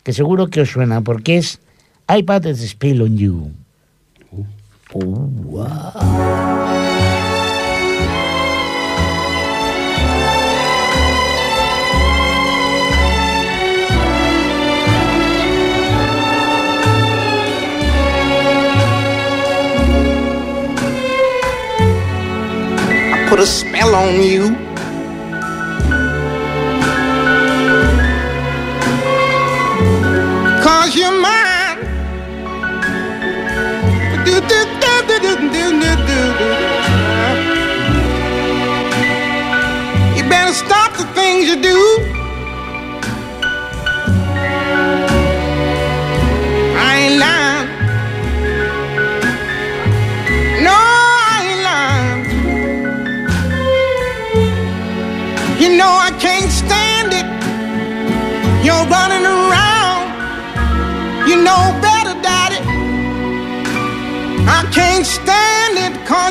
A: que seguro que os suena, porque es is a spell on you.
N: Put a spell on you.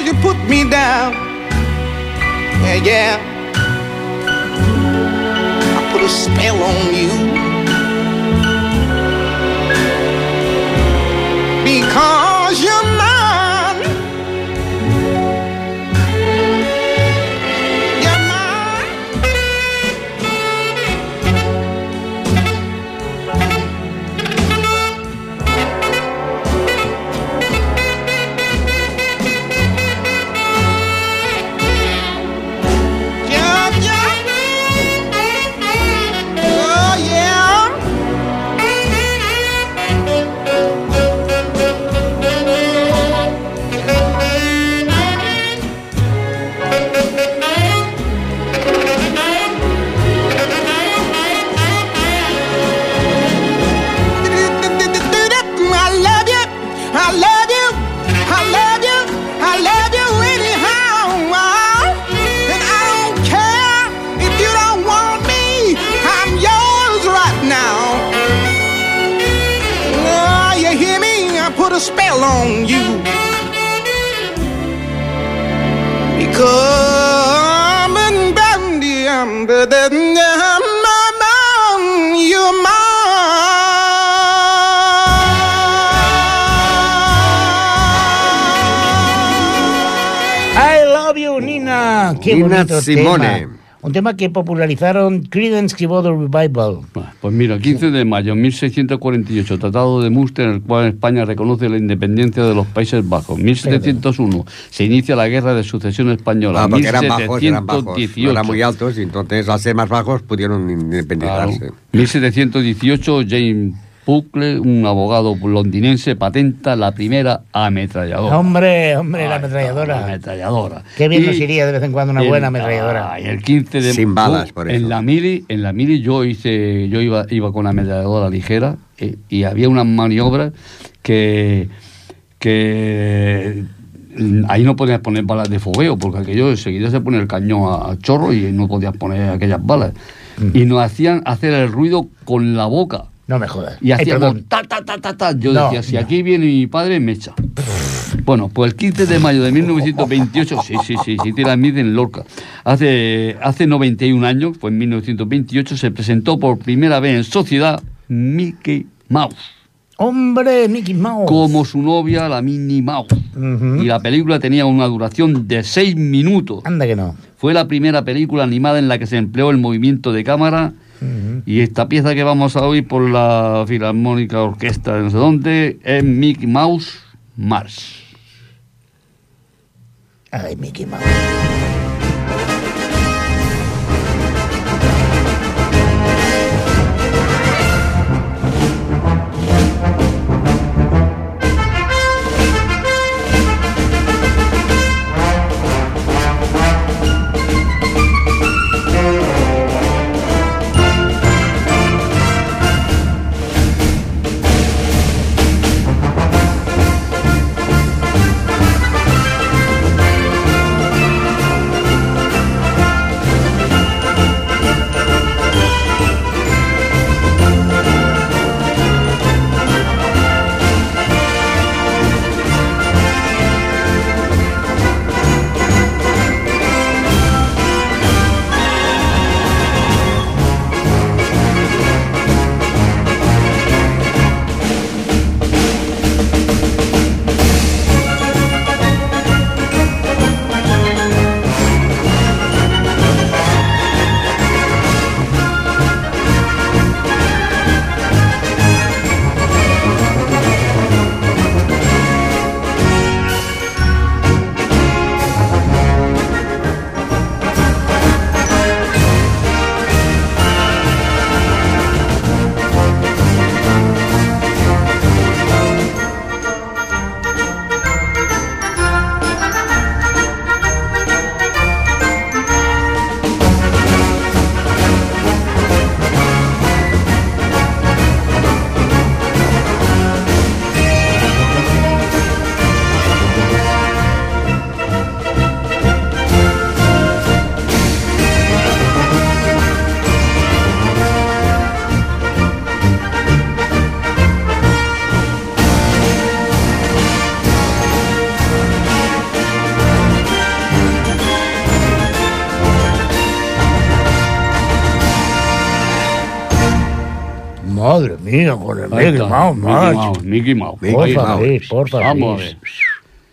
N: You put me down. Yeah, yeah. I put a spell on you. Because
A: Nina.
B: Simone.
A: tema. Un tema que popularizaron Creedence Clearwater Revival.
C: Pues mira, 15 de mayo de 1648, Tratado de Münster, en el cual España reconoce la independencia de los Países Bajos. 1701, se inicia la Guerra de Sucesión Española.
B: Ah, porque eran bajos, eran bajos. No
C: 1718.
B: eran muy altos y entonces al ser más bajos pudieron independizarse.
C: Claro. 1718, James Bucle, un abogado londinense, patenta la primera ametralladora.
A: Hombre, hombre, la
C: La
A: ametralladora.
C: ametralladora.
A: Qué bien
C: Y
A: nos iría de vez en cuando una
C: el-
A: buena ametralladora.
C: ah, y el 15 de
B: Sin balas, por eso.
C: En la mili, en la mili yo hice, yo iba, iba con la ametralladora ligera eh, y había unas maniobras que que mm, ahí no podías poner balas de fogueo porque aquello enseguida se pone el cañón a, a chorro y no podías poner aquellas balas y nos hacían hacer el ruido con la boca
A: No me jodas.
C: y hacíamos ta, ta, ta, ta, ta. Yo
A: No,
C: decía, si
A: no.
C: aquí viene mi padre, me echa. Bueno, pues el 15 de mayo de 1928, sí, sí, sí, sí, tira mid en Lorca. Hace, hace 91 años, fue en 1928, se presentó por primera vez en sociedad Mickey Mouse.
A: Hombre, Mickey Mouse.
C: Como su novia, la Minnie Mouse. Y la película tenía una duración de 6 minutos.
A: Anda que no.
C: Fue la primera película animada en la que se empleó el movimiento de cámara. Y esta pieza que vamos a oír por la Filarmónica Orquesta de no sé dónde es Mickey Mouse Mars.
A: Ay, Mickey Mouse. Con el
C: Ahí
A: Mickey
C: está,
A: Mouse,
C: Mickey
A: macho.
C: Mouse, Mickey Mouse.
A: Por
C: Mickey
A: favor,
C: Mouse.
A: por favor.
C: Vamos a ver.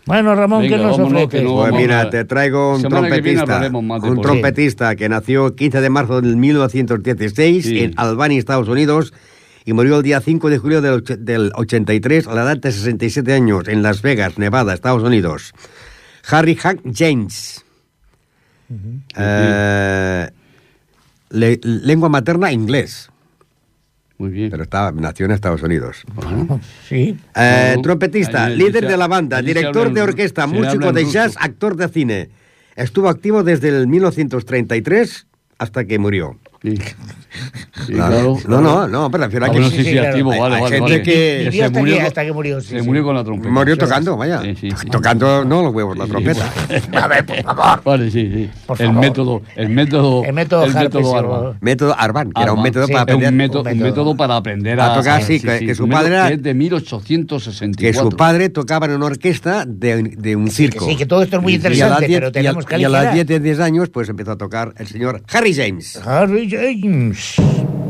A: Bueno, Ramón,
C: Venga,
A: ¿qué nos
C: que no
B: Pues mira, te traigo un
C: Semana que
B: trompetista,
C: de
B: un trompetista que nació 15 de marzo del 1916
C: Sí.
B: en Albany, Estados Unidos, y murió el día 5 de julio del, del 83 a la edad de 67 años en Las Vegas, Nevada, Estados Unidos. Harry Hank James. Eh, le- lengua materna inglés,
C: Muy bien.
B: pero estaba, nació en Estados Unidos.
C: Bueno,
A: Sí.
B: Eh, trompetista,
C: Allí-
B: líder
C: se-
B: de la banda, director de orquesta, músico de jazz, actor de cine. Estuvo activo desde el 1933 hasta que murió.
C: Sí.
B: Claro.
C: claro.
B: No, no, no, pero refiero a
C: Ah,
B: que sí,
C: sí, activo, vale, vale. vale.
B: que-
C: se
A: hasta
C: murió,
A: hasta que murió, sí,
C: se
A: sí.
C: murió con la trompeta.
B: Murió tocando, vaya.
C: Sí, sí, sí.
B: Tocando, no los huevos, la
C: Sí,
B: trompeta.
A: A ver, por favor.
C: Vale, sí, sí. El método, el método,
A: El método Harpe, sí,
C: Arban.
B: Método Arban, que era un método
A: Sí,
B: para aprender.
C: método,
A: un método.
C: método para aprender
B: A tocar, sí, que- su padre
C: método
B: era-
C: de 1864.
B: Que su padre tocaba en una orquesta de, de un circo.
A: sí, que todo esto es muy
B: Y- y a las
A: interesante,
B: diez-
A: pero tenemos que
B: Y a las
A: aligerar.
B: 10 de 10 años, pues empezó a tocar el señor Harry James.
A: Harry James.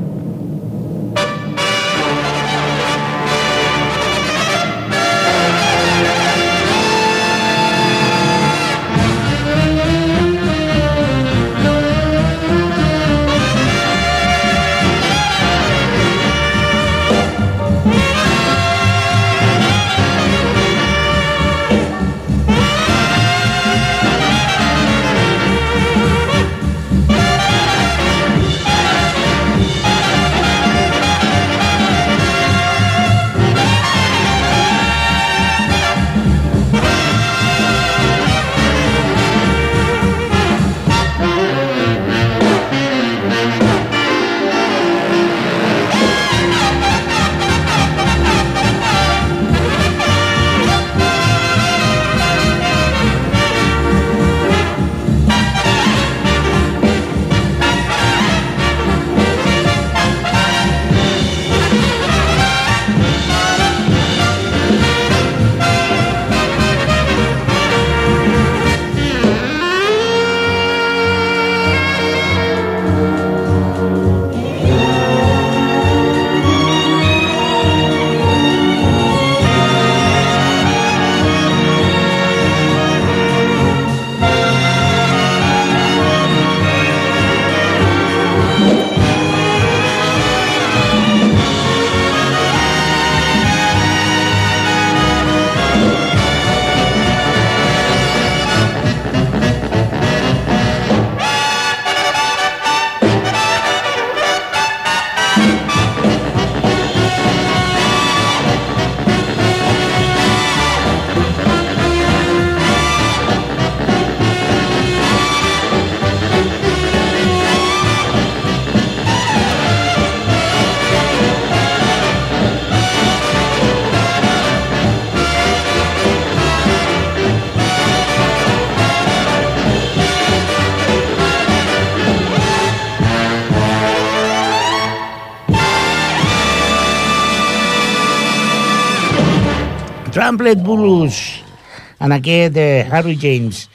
A: Tramplet Blues, en aquest de Harry James.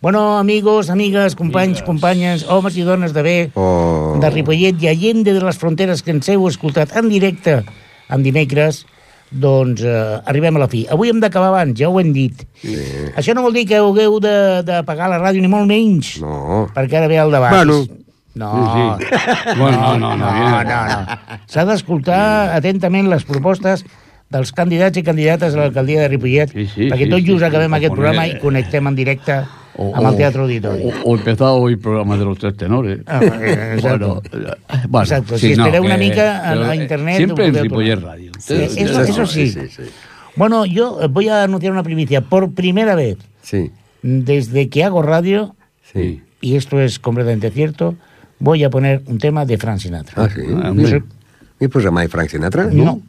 A: Bueno, amigos, amigues, companys, companyes, homes i dones de bé,
B: Oh.
A: de Ripollet i Allende de les Fronteres que ens heu escoltat en directe en dimecres, doncs eh, arribem a la fi. Avui hem d'acabar abans, ja ho hem dit.
B: Sí.
A: Això no vol dir que hagueu de, de pagar la ràdio, ni molt menys,
B: No.
A: perquè ara ve el debat.
B: Bueno.
A: No,
C: Sí, sí. Bueno, no, no, no,
A: no, no, no. S'ha d'escoltar atentament les propostes dels candidats i candidates a l'alcaldia de Ripollet,
C: Sí, sí,
A: perquè
C: sí,
A: tot
C: sí,
A: just
C: sí,
A: acabem
C: o
A: aquest programa i connectem en directe
C: O-
A: amb el Teatre Auditori.
C: O, o empezar hoy el programa de los tres tenores.
A: Ah, eh, exacto.
C: Bueno, eh, bueno,
A: Exacto,
C: sí,
A: si
C: no,
A: espereu una
C: que-
A: mica a- a
C: eh,
A: internet,
C: Siempre en Ripollet. Radio.
A: Sí, eso, eso sí.
B: Sí, sí.
A: Bueno, yo eh, voy a anunciar una primicia. Por primera vez,
B: Sí,
A: desde que hago radio,
B: sí.
A: y esto es completamente cierto, voy a poner un tema de Frank Sinatra.
B: Ah, sí.
C: Ah.
B: ¿Y pues a Frank Sinatra?
A: No. No.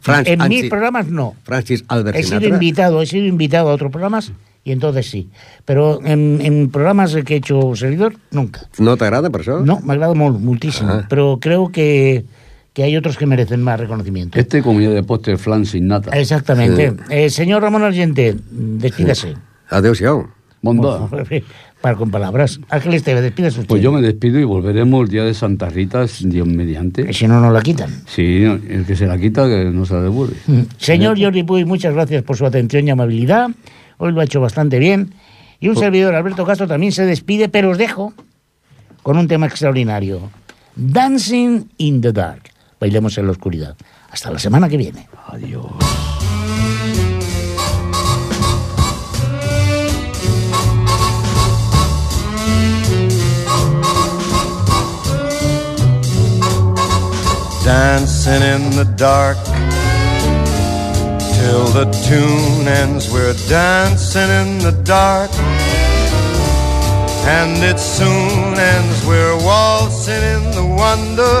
B: Frank-
A: en mis
B: sí.
A: programas no.
B: Francis Albert
A: He sido invitado, he sido invitado a otros programas y entonces sí. Pero en, en programas que he hecho servidor, nunca.
B: No t'agrada per això?
A: No, me agrada molt, muchísimo.
B: Ah.
A: Pero creo que, que hay otros que merecen más reconocimiento.
C: Este comida de postre flan sin nata.
A: Exactamente. Eh, señor Ramón Argente, despídase.
B: Adéu-siau.
C: Bonda.
A: Para con palabras. Ángel Esteve, despídase usted.
C: Pues yo me despido y volveremos el día de Santa Rita, Dios mediante.
A: Si no, no la quitan.
C: Sí, el que se la quita, que no se la devuelve.
A: Señor Jordi Puy, muchas gracias por su atención y amabilidad. Hoy lo ha hecho bastante bien. Y un servidor, Alberto Castro, también se despide, pero os dejo con un tema extraordinario. Dancing in the Dark. Bailemos en la oscuridad. Hasta la semana que viene.
C: Adiós.
I: Dancing in the dark till the tune ends. We're dancing in the dark And it soon ends. We're waltzing in the wonder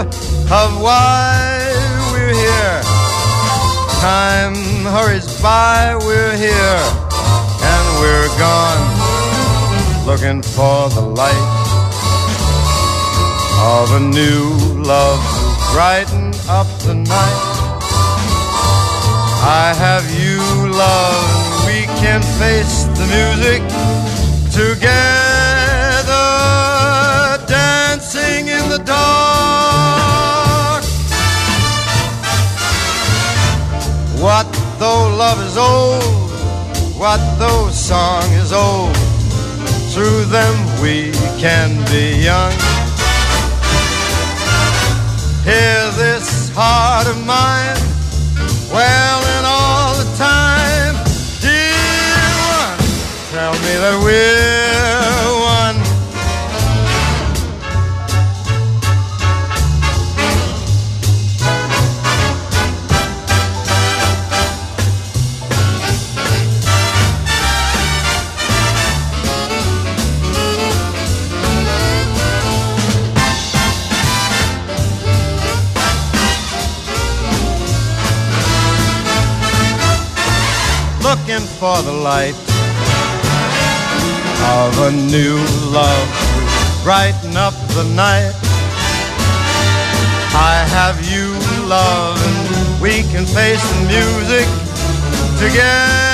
I: of why we're here. Time hurries by, we're here, and we're gone. Looking for the light of a new love brighten up the night. I have you, love, and we can face the music together, dancing in the dark. What though love is old? What though song is old? Through them we can be young. Hear this heart of mine, and all the time, dear one, tell me that we're for the light of a new love brighten up the night. I have you, love, and we can face the music together.